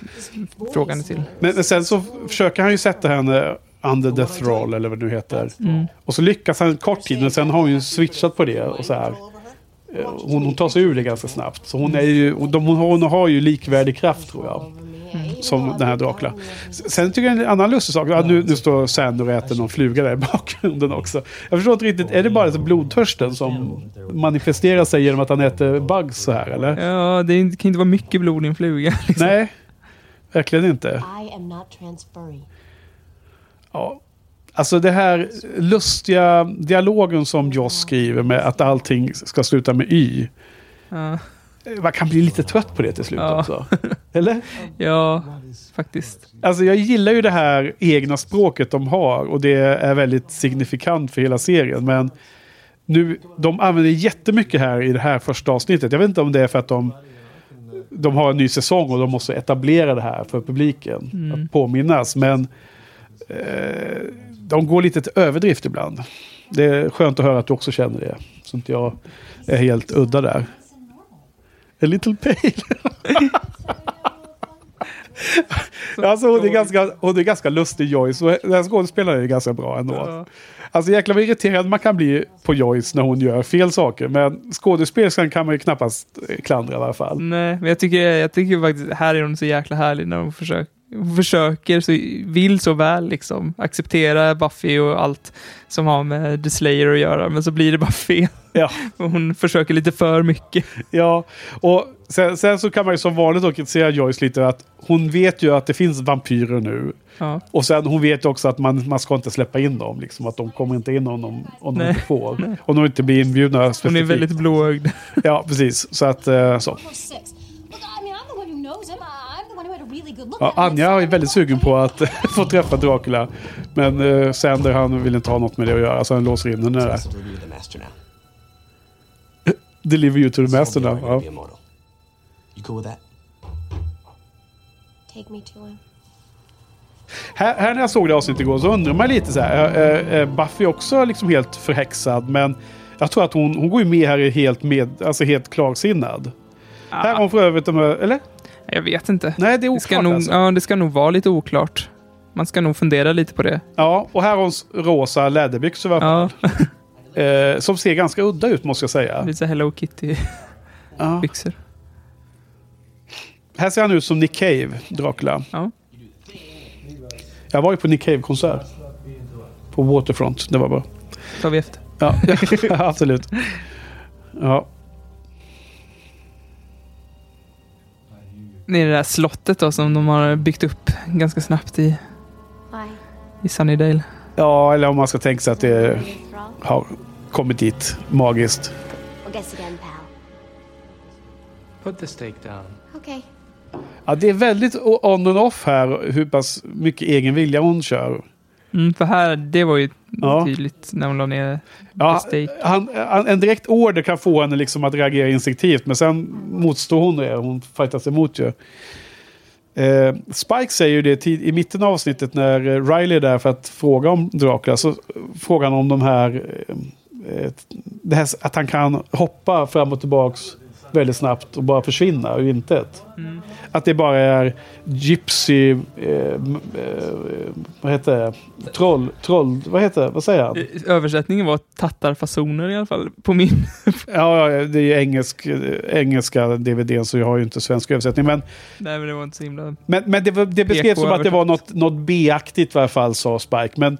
frågande till. Men, men sen så försöker han ju sätta henne under death roll eller vad det nu heter. Mm. Och så lyckas han en kort tid men sen har hon ju switchat på det och så här. Eh, Hon, hon tar sig ur det ganska snabbt. Så hon, är ju, de, hon, har, hon har ju likvärdig kraft tror jag. Som den här Dracula. Sen tycker jag en annan lustig sak. Ja, nu, nu står Sander och äter någon fluga där i bakgrunden också. Jag förstår inte riktigt. Är det bara så blodtörsten som manifesterar sig genom att han äter bugs så här eller? Ja, det kan inte vara mycket blod i en fluga. Liksom. Nej, verkligen inte. Ja. Alltså det här lustiga dialogen som Joss skriver med att allting ska sluta med Y. Ja, Man kan bli lite trött på det till slut Ja. också. Eller? ja faktiskt. Alltså jag gillar ju det här egna språket de har och det är väldigt signifikant för hela serien. Men nu, de använder jättemycket här i det här första avsnittet. Jag vet inte om det är för att de, de har en ny säsong och de måste etablera det här för publiken. Att påminnas. Men eh, de går lite till överdrift ibland. Det är skönt att höra att du också känner det. Så inte jag är helt udda där. A little pale. Alltså hon är, ganska, hon är ganska lustig Joyce och den här skådespelaren är ganska bra ändå. Ja. Alltså jäklar vad irriterad man kan bli på Joyce när hon gör fel saker. Men skådespelerskan kan man ju knappast eh, klandra i alla fall. Nej, men jag tycker, jag tycker faktiskt här är hon så jäkla härlig när hon försöker, försöker så, vill så väl liksom acceptera Buffy och allt som har med The Slayer att göra, men så blir det bara fel. Ja, hon försöker lite för mycket. ja. och sen, sen så kan man ju som vanligt kritisera Joyce lite att hon vet ju att det finns vampyrer nu. Ja. Och sen hon vet ju också att man, man ska inte släppa in dem. Liksom, att de kommer inte in om de, om de inte får. Om de inte blir inbjudna Hon är specifikt. väldigt blåögd. Ja, precis. Så att eh, så. Ja. Anja är väldigt sugen på att få träffa Dracula. Men eh, Sander han vill inte ha något med det att göra så han låser in henne där. Deliver you the master now. Deliver you to the master now. Ja. Här, här när jag såg det avsnittet igår så undrar man lite så här. Är, är Buffy också liksom helt förhäxad? Men jag tror att hon, hon går ju med här i helt, med, alltså helt klarsinnad. Här har hon för övrigt de här, eller? Jag vet inte. Nej, det är Det ska, oklart nog, alltså. ja, det ska nog vara lite oklart. Man ska nog fundera lite på det. Ja, och här har hon rosa läderbyxor Ja, eh, som ser ganska udda ut måste jag säga. lite Hello Kitty-byxor. Ja. Här ser han ut som Nick Cave, Dracula. Ja. Jag var ju på Nick Cave-konsert. På Waterfront. Det var bra. tar vi efter. Ja, absolut. Ja. Det är det där slottet då som de har byggt upp ganska snabbt i, i Sunnydale. ja, eller om man ska tänka sig att det har kommit dit magiskt. Put the stake down. Okay. Ja, det är väldigt on and off här hur pass mycket egen vilja hon kör. Mm, för här, det var ju Ja. tydligt när hon la ner Ja, han, han, en direkt order kan få henne liksom att reagera instinktivt, men sen motstår hon det. Hon fightas emot ju. Eh, Spike säger ju det tid, i mitten av avsnittet när eh, Riley är där för att fråga om Dracula. Så frågar han om de här, eh, ett- det här... Att han kan hoppa fram och tillbaks väldigt snabbt och bara försvinna ur intet. Att det bara är Gypsy... Eh, eh, vad heter det? Troll... Troll... Vad heter det? Vad säger han? Översättningen var tattarfasoner i alla fall, på min. Ja, ja, det är ju engelsk, engelska DVDn så jag har ju inte svensk översättning. Men, Nej, men det var inte så himla... men, men det, det beskrevs som att det var något, något B-aktigt i alla fall, sa Spike. Men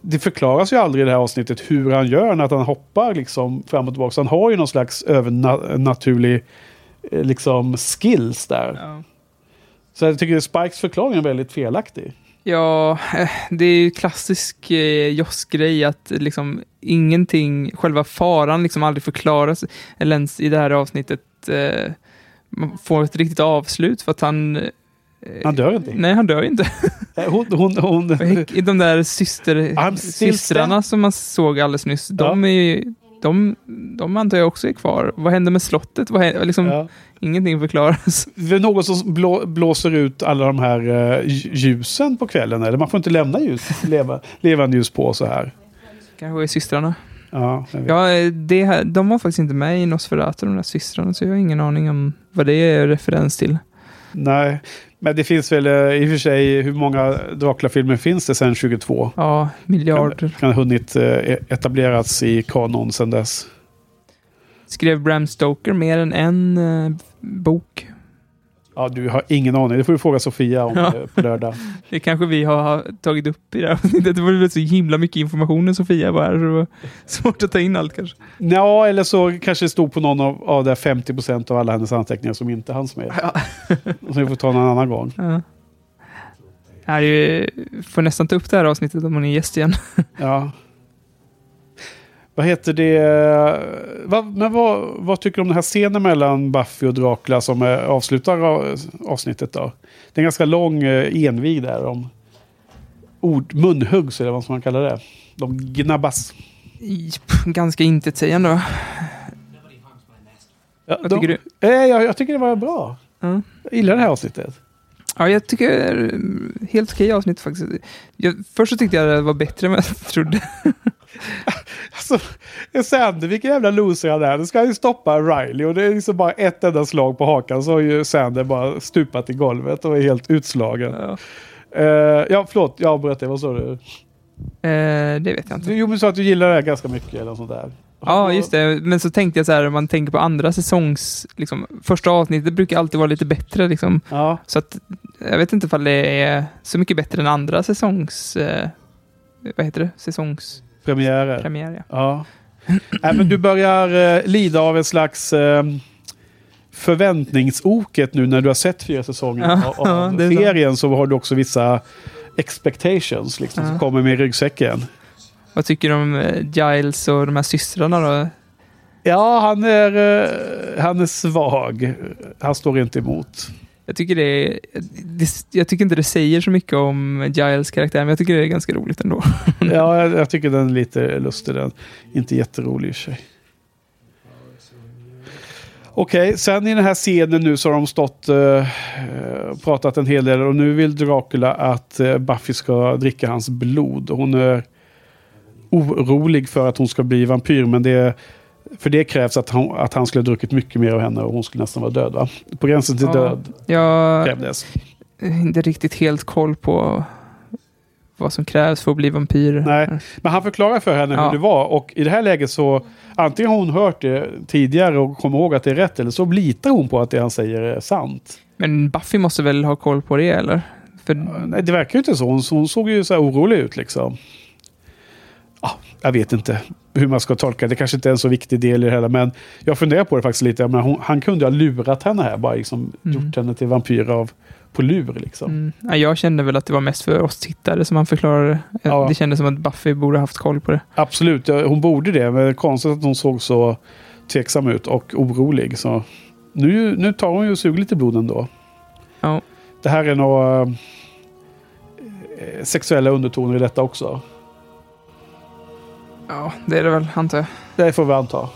det förklaras ju aldrig i det här avsnittet hur han gör när han hoppar liksom fram och tillbaka. Så han har ju någon slags övernaturlig eh, liksom skills där. Ja. Så jag tycker Spikes förklaring är väldigt felaktig. Ja, eh, det är ju klassisk eh, Joss-grej att liksom ingenting, själva faran liksom aldrig förklaras, eller ens i det här avsnittet eh, man får ett riktigt avslut för att han... eh, Han dör inte. Nej, han dör inte. Eh, Hon, hon, hon, De där syster, systrarna som man såg alldeles nyss, de är ju, de, de antar jag också är kvar. Vad händer med slottet? Vad händer, liksom, ja. Ingenting förklaras. Det är någon som blå, blåser ut alla de här eh, ljusen på kvällen. Eller man får inte lämna ljus, leva, levande ljus på så här. Kanske är systrarna. Ja. Ja, eh, det här, de var faktiskt inte med i Nosferatu, de där systrarna, så jag har ingen aning om vad det är referens till. Nej, men det finns väl eh, i och för sig, hur många Dracula-filmer finns det sedan 22? Ja, miljarder. Kan ha hunnit eh, etablerats i kanon sedan dess. Skrev Bram Stoker mer än en eh, bok? Ja, du har ingen aning. Det får du fråga Sofia om Ja. eh, på lördag. Det kanske vi har tagit upp i det här avsnittet. Det var väl så himla mycket information Sofia var här, så det var svårt att ta in allt kanske. Ja, eller så kanske det stod på någon av, av de 50 procent av alla hennes anteckningar som inte hanns med. Så vi får ta någon annan gång. Ja. Ja, är- får nästan ta upp det här avsnittet om hon är gäst igen. Ja. Vad heter det? Vad, men vad, vad tycker du om den här scenen mellan Buffy och Dracula som eh, avslutar a- avsnittet då? Det är en ganska lång eh, envig där om ord, munhuggs eller vad man kalla det. De gnabbas. Ganska intetsägande va? Ja, Vad de, tycker du? Eh, jag, jag tycker det var bra. Ja. Jag gillar det här avsnittet. Ja, jag tycker är helt okej avsnitt faktiskt. Jag, först så tyckte jag det var bättre än vad jag trodde. Alltså, Sander, vilken jävla loser han är. Nu ska han ju stoppa Riley och det är liksom bara ett enda slag på hakan så har ju Sander bara stupat i golvet och är helt utslagen. Ja. Eh, ja, förlåt, jag avbröt dig. Vad sa du? Eh, det vet jag inte. Jo, men du sa att du gillar det här ganska mycket eller sånt där. Ja, just det. Men så tänkte jag så här, om man tänker på andra säsongs... Liksom, första avsnittet brukar alltid vara lite bättre. Liksom. Ja, Så att, jag vet inte ifall det är så mycket bättre än andra säsongs... Eh, vad heter det? Säsongspremiär, premiärer. ja. Ja. Nej, men du börjar eh, lida av en slags eh, förväntningsoket nu när du har sett fyra säsonger Ja, av, av serien så har du också vissa expectations liksom, som kommer med ryggsäcken. Vad tycker du om eh, Giles och de här systrarna då? Ja, han är, eh, han är svag. Han står inte emot. Jag tycker, det det, jag tycker inte det säger så mycket om Giles karaktär, men jag tycker det är ganska roligt ändå. Ja, jag, jag tycker den är lite lustig. Den. Inte jätterolig i sig. Okej, sen i den här scenen nu så har de stått och pratat en hel del och nu vill Dracula att eh, Buffy ska dricka hans blod. Hon är orolig för att hon ska bli vampyr men det för det krävs att han, att han skulle ha druckit mycket mer av henne och hon skulle nästan vara död va? På gränsen till Ja. död Jag krävdes. inte riktigt helt koll på vad som krävs för att bli vampyr. Nej. Men han förklarar för henne Ja. hur det var och i det här läget så antingen har hon hört det tidigare och kommer ihåg att det är rätt eller så litar hon på att det han säger är sant. Men Buffy måste väl ha koll på det, eller? För, Nej, det verkar ju inte så. Hon, hon såg ju så här orolig ut liksom. Ja, jag vet inte hur man ska tolka det. Det kanske inte är en så viktig del i det hela. Men jag funderar på det faktiskt lite. Men hon, han kunde ha lurat henne här. Bara liksom Mm. gjort henne till vampyr av, på lur liksom. mm, ja, jag kände väl att det var mest för oss tittare som han förklarade. Ja. Det kändes som att Buffy borde haft koll på det. Absolut, hon borde det. Men det är konstigt att hon såg så tveksam ut och orolig. Så nu, nu tar hon ju och suger lite blod ändå. Ja. Det här är några eh, sexuella undertoner i detta också. Ja, det är det väl, antar jag. Det får vi anta.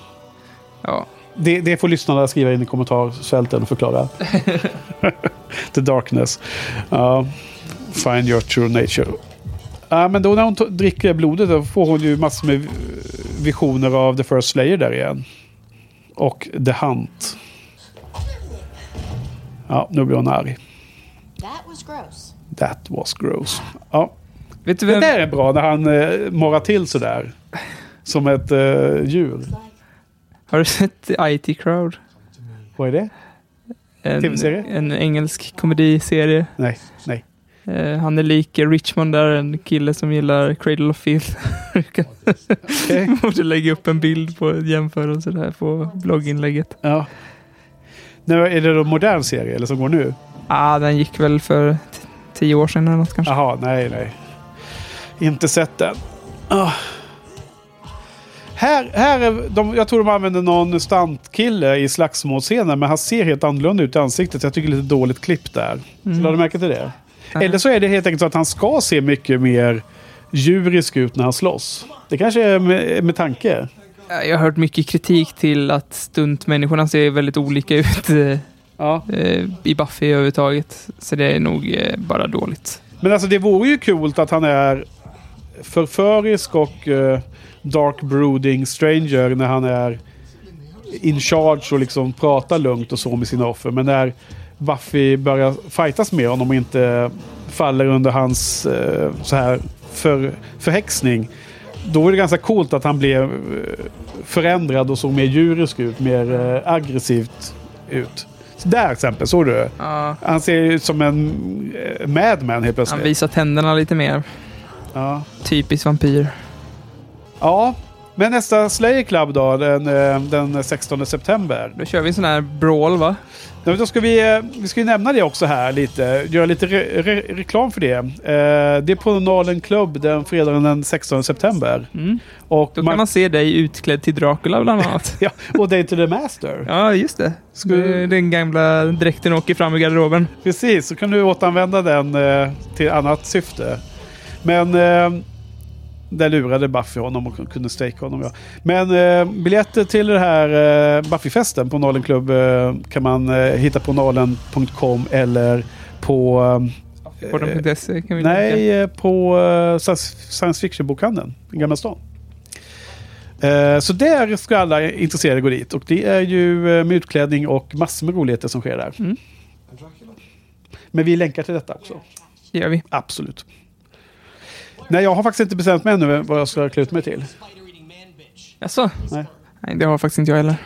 Ja. Det, det får lyssnarna skriva in i kommentarsfälten och förklara. The darkness. Ja. find your true nature. Ja, men då när hon dricker blodet då får hon ju massor med visioner av The First Slayer där igen. Och The Hunt. Ja, nu blir hon arg. That was gross. That was gross. Ja, Vet du det vem? där är bra när han eh, morrar till sådär. Som ett eh, djur. Har du sett IT Crowd? Vad är det? En, TV-serie? en engelsk komediserie. Nej, nej. Eh, han är lik Richmond där, en kille som gillar Cradle of Filth. Okej. Borde lägga upp en bild på jämförelse där på blogginlägget. Ja. Nu, är det då modern serie eller som går nu? Ah, den gick väl för t- tio år sedan eller något kanske. Jaha, nej, nej. Inte sett den. Ah. Här, här är de, jag tror de använder någon stuntkille i slagsmålscenen, men han ser helt annorlunda ut i ansiktet. Jag tycker det är lite dåligt klipp där. Mm. Lade du märke till det? Nej. Eller så är det helt enkelt så att han ska se mycket mer djurisk ut när han slåss. Det kanske är med, med tanke. Jag har hört mycket kritik till att stuntmänniskorna ser väldigt olika ut eh, Ja. eh, i Buffy överhuvudtaget. Så det är nog eh, bara dåligt. Men alltså det vore ju coolt att han är förförisk och eh, dark brooding stranger när han är in charge och liksom pratar lugnt och så med sina offer. Men när Buffy börjar fightas med honom och inte faller under hans eh, så här för, förhäxning. Då är det ganska coolt att han blev eh, förändrad och såg mer djurisk ut, mer eh, aggressivt ut. Så där exempel, såg du? Ja, Han ser ut som en eh, madman helt plötsligt. han visar tänderna lite mer. Ja. Typisk vampyr. ja, men nästa Slayer Club då, den, eh, den 16 september. Då kör vi en sån här brawl va? Men Då ska vi, eh, vi ska ju nämna det också här lite, göra lite re, re, reklam för det. Eh, det är på Nalen Club den fredagen den 16 september. Mm. Och, Då kan man se dig utklädd till Dracula bland annat. ja, och Day to the Master. Ja, just det. Skulle- Den gamla dräkten åker fram i garderoben. Precis, så kan du återanvända den eh, till annat syfte. Men eh, där lurade Buffy honom och kunde strejka honom. Ja. Men eh, biljetter till det här eh, Buffyfesten på Nalen Club eh, kan man eh, hitta på nalen.com eller på... Eh, Porten.se kan vi nej, länka. eh, på science fiction-bokhandeln i Gamla stan. Så där ska alla intresserade gå dit. Och det är ju med utklädning och massor med roligheter som sker där. Mm. Men vi länkar till detta också. Det gör vi. Absolut. Nej, jag har faktiskt inte bestämt mig ännu vad jag ska klä ut mig till. Jaså? Nej. Nej, det har faktiskt inte jag heller.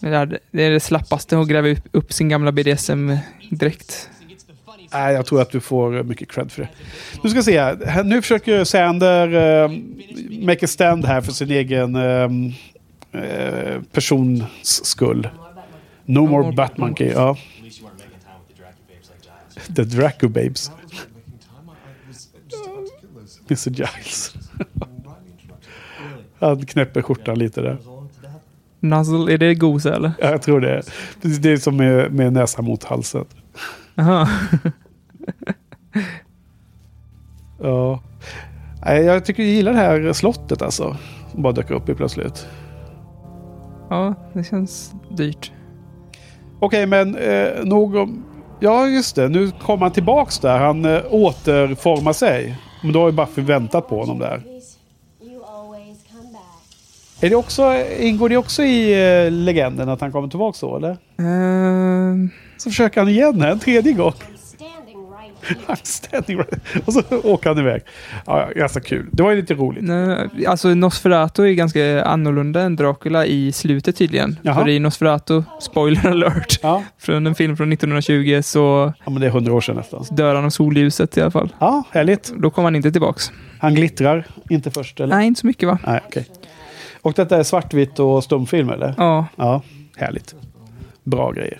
Det, där, det är det slappaste att gräva upp, sin gamla BDSM-dräkt. Nej, jag tror att du får mycket cred för det. Nu ska vi se här. Nu försöker Sander uh, make a stand här för sin egen uh, persons skull. No, more Batmonkey. Ja. The Draco Babes. Mr Giles. Han knäpper skjortan lite där. Nuzzle, är det gosa eller? Ja, jag tror det. Det är som med, med näsan mot halsen. Jaha. Ja. Jag tycker jag gillar det här slottet alltså. Som bara dök upp i plötsligt. Ja, det känns dyrt. Okej, men eh, nog om... Ja, just det. Nu kommer han tillbaks där. Han eh, återformar sig. Men då har ju Buffy väntat på honom där. Är det också, ingår det också i eh, legenden att han kommer tillbaks så, eller? Uh, Så försöker han igen här, en tredje gång. Standing right. Och så åker han iväg. Ja, ganska kul. Det var ju lite roligt. nej, alltså Nosferatu är ganska annorlunda än Dracula i slutet tydligen. Jaha. För i Nosferatu, spoiler alert, Ja, från en film från 1920 så ja men det är hundra år sedan nästan. dör han av solljuset i alla fall. Ja, härligt. Då kommer han inte tillbaks. Han glittrar. Inte först, eller? Nej, inte så mycket va? Nej, okej. Och detta är svartvitt och stumfilm, eller? Ja, Ja, härligt. Bra grejer.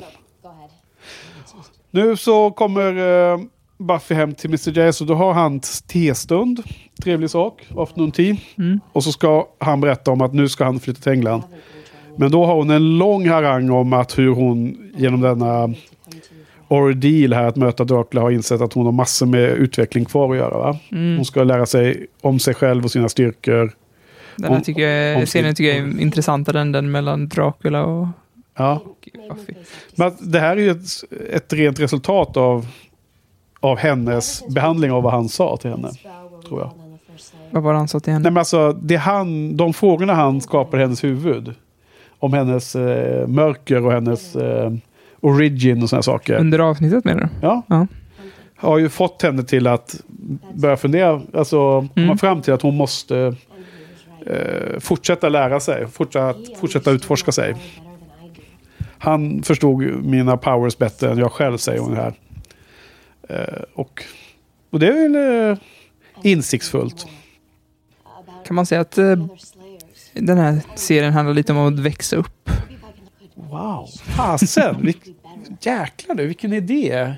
Nu så kommer eh, Buffy hem till Mr. Jace och då har han testund. Trevlig sak. Afternoon tea. Mm. Och så ska han berätta om att nu ska han flytta till England. Men då har hon en lång harang om att hur hon genom denna ordeal här att möta Dracula har insett att hon har massor med utveckling kvar att göra. Va? Mm. Hon ska lära sig om sig själv och sina styrkor. Den här Om- tycker jag, om- serien tycker jag är intressantare än den mellan Dracula och Ja. Men det här är ju ett, ett rent resultat av, av hennes behandling av vad han sa till henne. Tror jag. Vad var det han sa till henne? Nej, men alltså, det han, de frågorna han skapar i hennes huvud. Om hennes eh, mörker och hennes eh, origin och sådana saker. Under avsnittet menar du? Ja. Ja. Har ju fått henne till att börja fundera. Alltså Mm. fram till att hon måste eh, fortsätta lära sig. Fortsätta, fortsätta utforska sig. Han förstod mina powers bättre än jag själv, säger hon här. Eh, och, och det är väl eh, insiktsfullt. Kan man säga att eh, den här serien handlar lite om att växa upp? Wow, fasen! Jäklar du, vilken idé!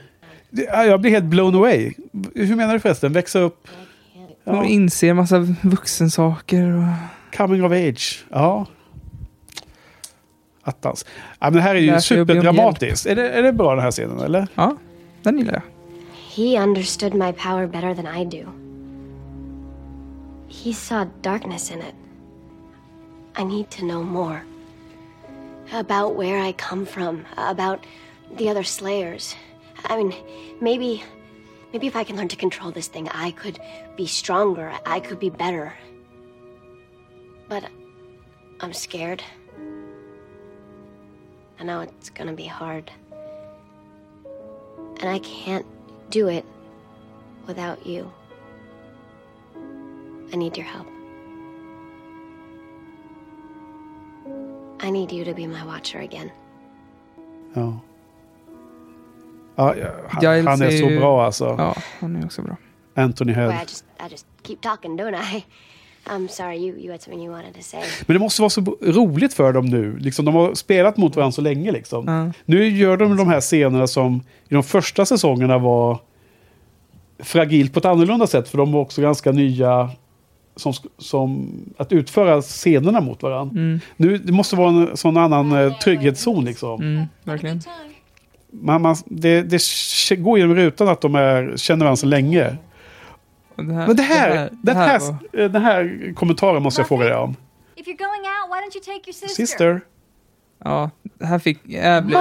Jag blir helt blown away. Hur menar du förresten? Växa upp? Ja, inser massa vuxensaker. Och... coming of age. Ja. Attans. Ja, men det här är ju superdramatiskt. Är det, är det bra den här scenen eller? Ja, den gillar jag. He understood my power better than I do. He saw darkness in it. I need to know more. About where I come from, about the other slayers. I mean, maybe maybe if I can learn to control this thing, I could be stronger. I could be better. But I'm scared. I know it's gonna be hard. And I can't do it without you. I need your help. I need you to be my watcher again. Ja. Ja, ja, han, Giles han är är så ju- bra alltså. Ja, han är också bra. Anthony Boy, I just I just keep talking, don't I? I'm sorry, you, you had something you wanted to say. Men det måste vara så roligt för dem nu. Liksom, de har spelat mot varandra så länge. Liksom. Ja. Nu gör de de här scenerna som i de första säsongerna var fragilt på ett annorlunda sätt. För de var också ganska nya som, som att utföra scenerna mot varandra. Mm, Nu, det måste vara en sån annan eh, trygghetszon. Liksom. mm, verkligen. Man, man, det, det går genom rutan att de är, känner varandra så länge. Och det här, Men det här, det den, här här, eh, den här kommentaren måste jag fråga dig om. If you're going out, why don't you take your sister? Sister. Ja, det här fick... Jag blev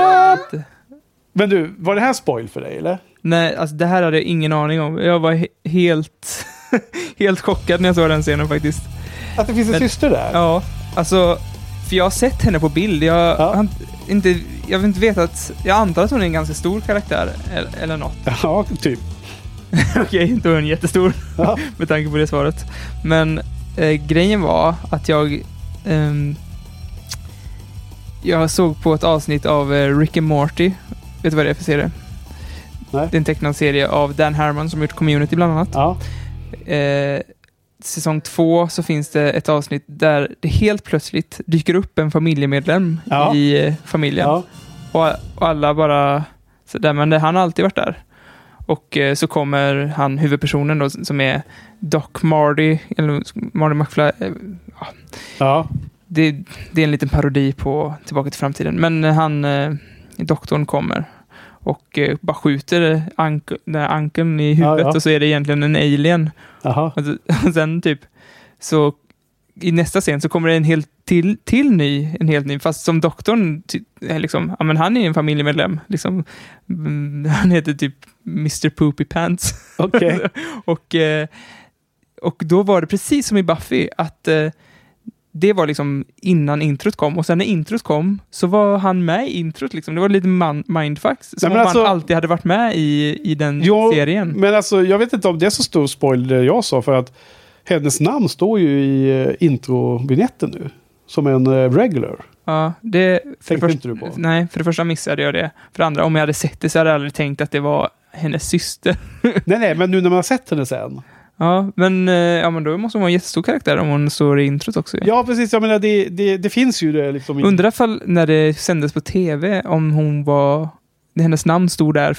lite... Men du, var det här spoil för dig eller? Nej, alltså det här hade jag ingen aning om. Jag var he- helt... helt chockad när jag såg den scenen faktiskt. Att det finns en Men- syster där? Ja, alltså... För jag har sett henne på bild. Jag, Ja. har inte, jag vill inte veta att... Jag antar att hon är en ganska stor karaktär, eller, eller något. Ja, typ. Okej, då är hon jättestor. Ja. med tanke på det svaret. Men eh, grejen var att jag... ehm, jag såg på ett avsnitt av eh, Rick and Morty. Vet du vad det är för serie? Nej. Det är en tecknad serie av Dan Harmon som gjort Community bland annat. Ja. Eh, säsong två så finns det ett avsnitt där det helt plötsligt dyker upp en familjemedlem Ja. i eh, familjen. ja. Och, och alla bara... Så där, men det, han har alltid varit där. Och eh, så kommer han, huvudpersonen då, som är Doc Marty, eller Marty McFly. Eh, ja, ja. det, det är en liten parodi på Tillbaka till framtiden. Men eh, han, eh, doktorn kommer och eh, bara skjuter ank ankeln i huvudet Ja, ja. och så är det egentligen en alien. Jaha. Och, så- och sen typ så i nästa scen så kommer det en helt till, till ny, en helt ny, fast som doktorn, ty, liksom, ja men han är en familjemedlem, liksom, Mm, han heter typ Mr Poopy Pants. Okej. och, eh, och då var det precis som i Buffy, att eh, det var liksom innan introt kom, och sen när introt kom så var han med i introt, liksom. det var lite mindfucks, som Nej, om alltså- han alltid hade varit med i, i den Jo, serien. Men alltså, jag vet inte om det är så stor spoil det jag sa. För att hennes namn står ju i uh, introvinjetten nu. Som en eh, regular. Ja, det... För Tänkte första- inte du på? Nej, för det första missade jag det. För det andra, om jag hade sett det så hade jag aldrig tänkt att det var hennes syster. nej, nej, men nu när man har sett henne sen. Ja, men, eh, ja, men då måste hon vara en jättestor karaktär om hon står i introt också. Ja. Ja, precis. Jag menar, det, det, det finns ju det liksom. Undrar fall när det sändes på tv om hon var hennes namn stod där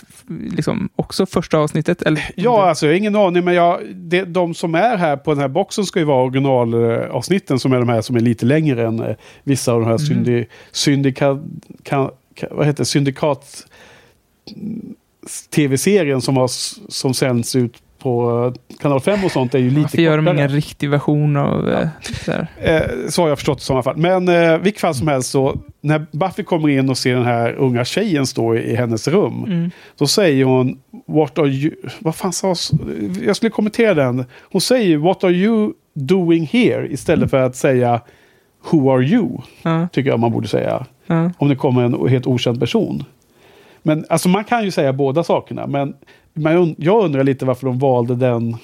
liksom, också första avsnittet? Eller? Ja, alltså jag har ingen aning, men jag, det, de som är här på den här boxen ska ju vara originalavsnitten som är de här som är lite längre än eh, vissa av de här syndi, syndika, kan, kan, vad heter syndikat tv-serien som, som sänds ut på eh, kanal 5 och sånt är ju lite Varför gör de kortare. ingen riktig version av eh, så här? Eh, så har jag förstått i alla fall. Men eh, vilket fall som helst så, när Buffy kommer in och ser den här unga tjejen stå i, i hennes rum. Mm. Då säger hon, what are you... Vad fan sa? Jag skulle kommentera den. Hon säger, what are you doing here? Istället för att säga, who are you? Ja, Tycker jag man borde säga. ja. Om det kommer en helt okänd person. Men alltså man kan ju säga båda sakerna. Men man, jag undrar lite varför de valde den,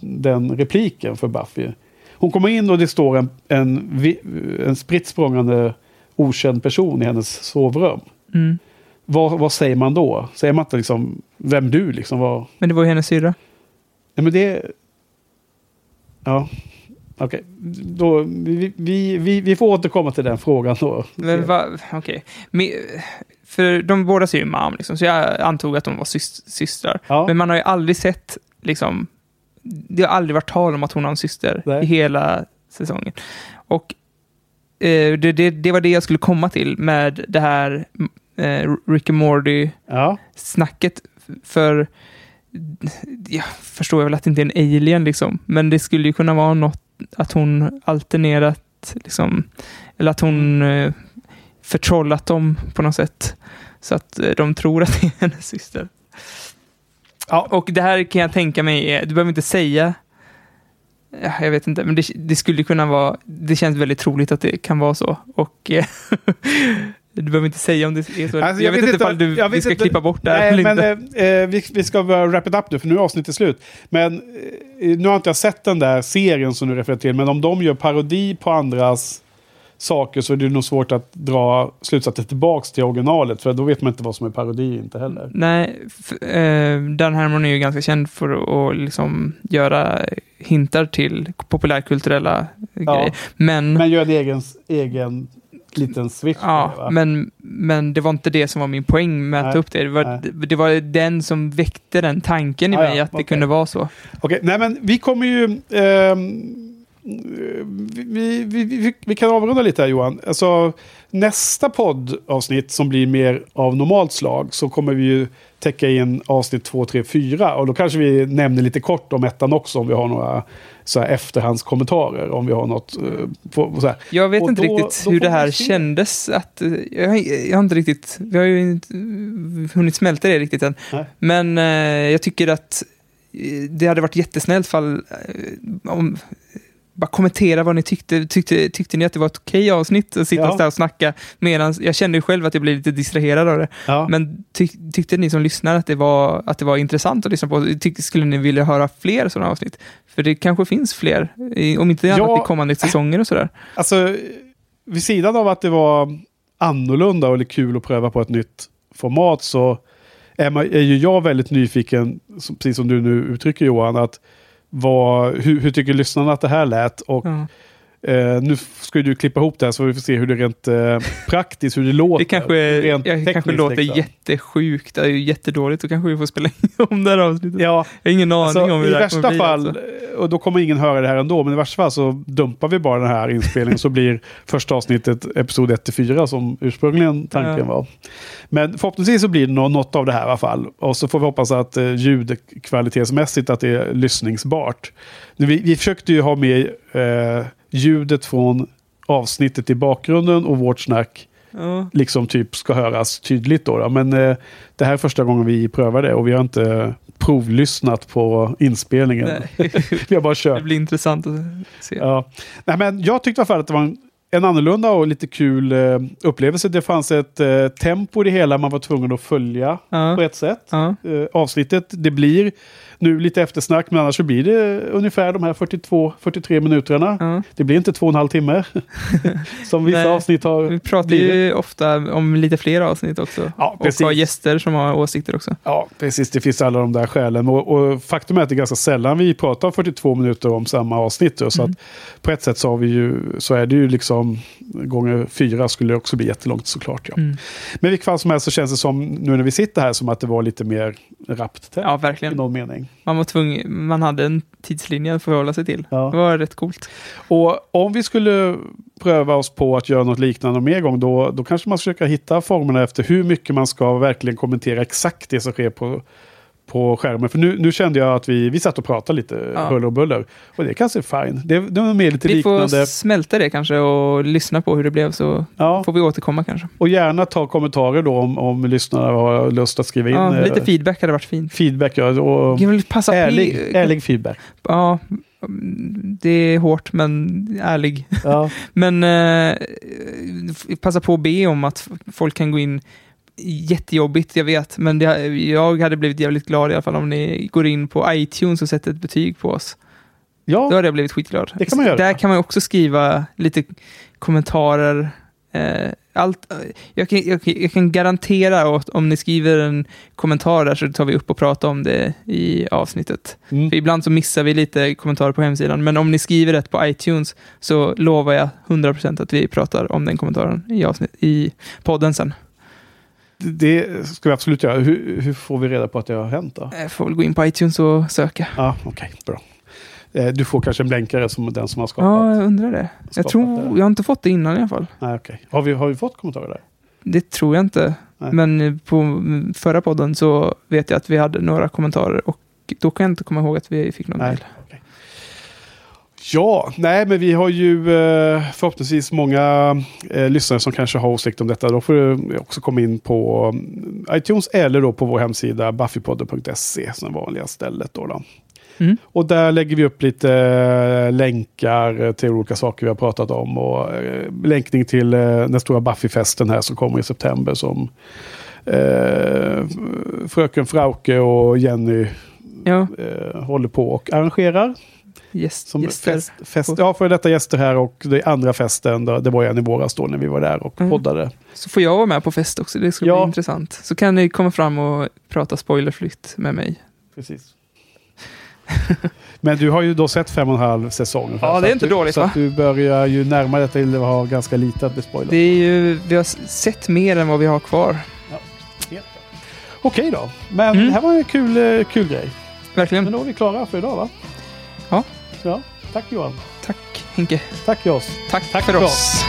den repliken för Buffy. Hon kommer in och det står en, en, en spritt språngande okänd person i hennes sovrum. Mm. Vad, vad säger man då? Säger man inte liksom, vem du liksom var? Men det var ju hennes syrra. Nej men det... Ja, okej. Då, vi, vi, vi, vi får återkomma till den frågan då. Okej. Me- För de båda ser ju mam, liksom, så jag antog att de var sys- systrar. Ja. Men man har ju aldrig sett, liksom, det har aldrig varit tal om att hon har en syster Nej. i hela säsongen. Och eh, det, det, det var det jag skulle komma till med det här eh, Rick and Morty Ja. För jag förstår väl att det inte är en alien liksom, men det skulle ju kunna vara något att hon alternerat liksom, eller att hon eh, förtrollat dem på något sätt. Så att eh, de tror att det är hennes syster. Ja. Och det här kan jag tänka mig, du behöver inte säga Ja, jag vet inte, men det, det skulle kunna vara, det känns väldigt troligt att det kan vara så. Och eh, du behöver inte säga om det är så. Alltså, jag, vet inte ifall du, jag vi ska inte- klippa bort det här Nej, men eh, eh, vi, vi ska börja wrap it up nu, för nu är avsnittet slut. Men eh, nu har inte jag sett den där serien som du refererar till, men om de gör parodi på andras saker så är det nog svårt att dra slutsatser tillbaks till originalet, för då vet man inte vad som är parodi inte heller. Nej, eh, Dan Harmon är ju ganska känd för att liksom göra hintar till populärkulturella grejer. Men, Men gör en egen, egen liten switch. det, ja, va? men, men det var inte det som var min poäng med att Nej, ta upp det. Det var, det, det var den som väckte den tanken i Ah, ja, mig, att det okej. kunde vara så. Okej, nej men vi kommer ju... ehm, vi, vi, vi, vi kan avrunda lite här Johan. Alltså, nästa poddavsnitt som blir mer av normalt slag så kommer vi ju täcka in avsnitt 2, 3, 4. Och då kanske vi nämner lite kort om ettan också om vi har några så här efterhandskommentarer. Om vi har något... eh, på, så här. Jag vet Och inte då- riktigt då hur det här kändes. Att, eh, jag, har- jag har inte riktigt, vi har ju inte hunnit smälta det riktigt än. Nej. Men eh, jag tycker att eh, det hade varit jättesnällt fall om bara kommentera vad ni tyckte. Tyckte, tyckte ni att det var ett okej avsnitt att sitta Ja. där och snacka? Medan jag kände ju själv att jag blev lite distraherad av det. Ja. Men tyck, tyckte ni som lyssnar att det var, att det var intressant att lyssna på? Tyck, skulle ni vilja höra fler sådana avsnitt? För det kanske finns fler, om inte annat Ja. i kommande säsonger och sådär. Alltså, vid sidan av att det var annorlunda och kul att pröva på ett nytt format så är, man, är ju jag väldigt nyfiken, precis som du nu uttrycker Johan, att vad, hur, hur tycker lyssnarna att det här lät? Och mm eh, nu ska du klippa ihop det här så vi får se hur det rent eh, praktiskt, hur det låter. Det kanske, rent jag kanske låter liksom. jättesjukt, det är ju jättedåligt, då kanske vi får spela in om det här avsnittet. Ja, Jag har ingen aning alltså, om hur i det här kommer värsta bli. fall, Alltså. och då kommer ingen höra det här ändå, men i värsta fall så dumpar vi bara den här inspelningen så blir första avsnittet episod 1-4 som ursprungligen tanken Ja. var. Men förhoppningsvis så blir det nå- något av det här i alla fall. Och så får vi hoppas att eh, ljudkvalitetsmässigt att det är lyssningsbart. Vi, vi försökte ju ha med eh, ljudet från avsnittet i bakgrunden och vårt snack Ja. liksom typ ska höras tydligt då. då. Men eh, det här är första gången vi prövar det och vi har inte provlyssnat på inspelningen. Vi har bara kört. Det blir intressant att se. Ja. Nej, men jag tyckte i alla fall att det var en, en annorlunda och lite kul eh, upplevelse. Det fanns ett eh, tempo i det hela man var tvungen att följa Ja. på ett sätt. Ja. Eh, avsnittet, det blir nu lite eftersnack men annars så blir det ungefär de här 42-43 minuterna. Ja. Det blir inte två och en halv timme som vissa Nej, avsnitt har Vi pratar blivit. ju ofta om lite fler avsnitt också. Ja, och precis. har gäster som har åsikter också. Ja, precis. Det finns alla de där skälen. Och, och faktum är att det är ganska sällan vi pratar 42 minuter om samma avsnitt. då. Så Mm. att på ett sätt så, har vi ju, så är det ju liksom gånger fyra skulle det också bli jättelångt såklart. Ja. Mm. Men i vilket fall som helst så känns det som, nu när vi sitter här, som att det var lite mer rappt tempo Ja, i verkligen. någon mening. Man var tvungen, man hade en tidslinje att förhålla sig till. Ja. Det var rätt coolt. Och om vi skulle pröva oss på att göra något liknande mer gång, då, då kanske man ska försöka hitta formerna efter hur mycket man ska verkligen kommentera exakt det som sker på, på skärmen. För nu, nu kände jag att vi, vi satt och pratade lite Ja. huller och buller. Och det är kanske fine. Det, det var mer lite Vi liknande. får smälta det kanske och lyssna på hur det blev så Ja, får vi återkomma kanske. och gärna ta kommentarer då om, om lyssnarna har lust att skriva in Ja, eh, lite feedback hade varit fint. feedback. Ja, och Jag vill passa på- ärlig, ärlig feedback. Ja, det är hårt men ärlig. Ja. Men eh, passa på att be om att folk kan gå in Jättejobbigt, jag vet, men det, jag hade blivit jävligt glad i alla fall om ni går in på iTunes och sätter ett betyg på oss. ja, Då hade jag blivit skitglad. Det kan man göra. Där kan man också skriva lite kommentarer. Eh, allt, jag, kan, jag, jag kan garantera att om ni skriver en kommentar där så tar vi upp och pratar om det i avsnittet. mm. För ibland så missar vi lite kommentarer på hemsidan, men om ni skriver rätt på iTunes så lovar jag 100% att vi pratar om den kommentaren i, avsnitt, i podden sen. det ska vi absolut göra. Hur, hur får vi reda på att det har hänt då? Jag får väl gå in på iTunes och söka. Ja, okej, bra. Eh, Du får kanske en blänkare som den som har skapat. Ja, jag undrar det. Jag, tror, det. jag har inte fått det innan i alla fall. Nej, okej. Har, vi, har vi fått kommentarer där? Det tror jag inte. Nej. Men eh, på förra podden så vet jag att vi hade några kommentarer och då kan jag inte komma ihåg att vi fick någon Nej. Ja, nej men vi har ju eh, förhoppningsvis många eh, lyssnare som kanske har åsikt om detta. Då får du också komma in på mm, iTunes eller då på vår hemsida buffypodden.se som vanliga stället. Då, då. Mm. Och där lägger vi upp lite eh, länkar till olika saker vi har pratat om. Och länkning till den stora Buffyfesten här som kommer i september som eh, fröken Frauke och Jenny Ja, eh, håller på och arrangerar. Gäst, Som gäster. fest, fest, ja, för detta gäster här och det andra festen, då, det var en i våras då när vi var där och Mm. poddade. Så får jag vara med på fest också, det ska Ja. bli intressant. Så kan ni komma fram och prata spoilerfritt med mig. Precis. Men du har ju då sett fem och en halv säsong. Ja, så det är inte du, dåligt, Så va? att du börjar ju närma dig till att ha ganska lite att bli spoilad. Det är ju, vi har sett mer än vad vi har kvar. Okej då, men Mm. det här var en kul, eh, kul grej. Men Verkligen. då är vi klara för idag va? Ja. Ja. Tack Johan. Tack Henke. Tack oss. Tack, Tack för för oss.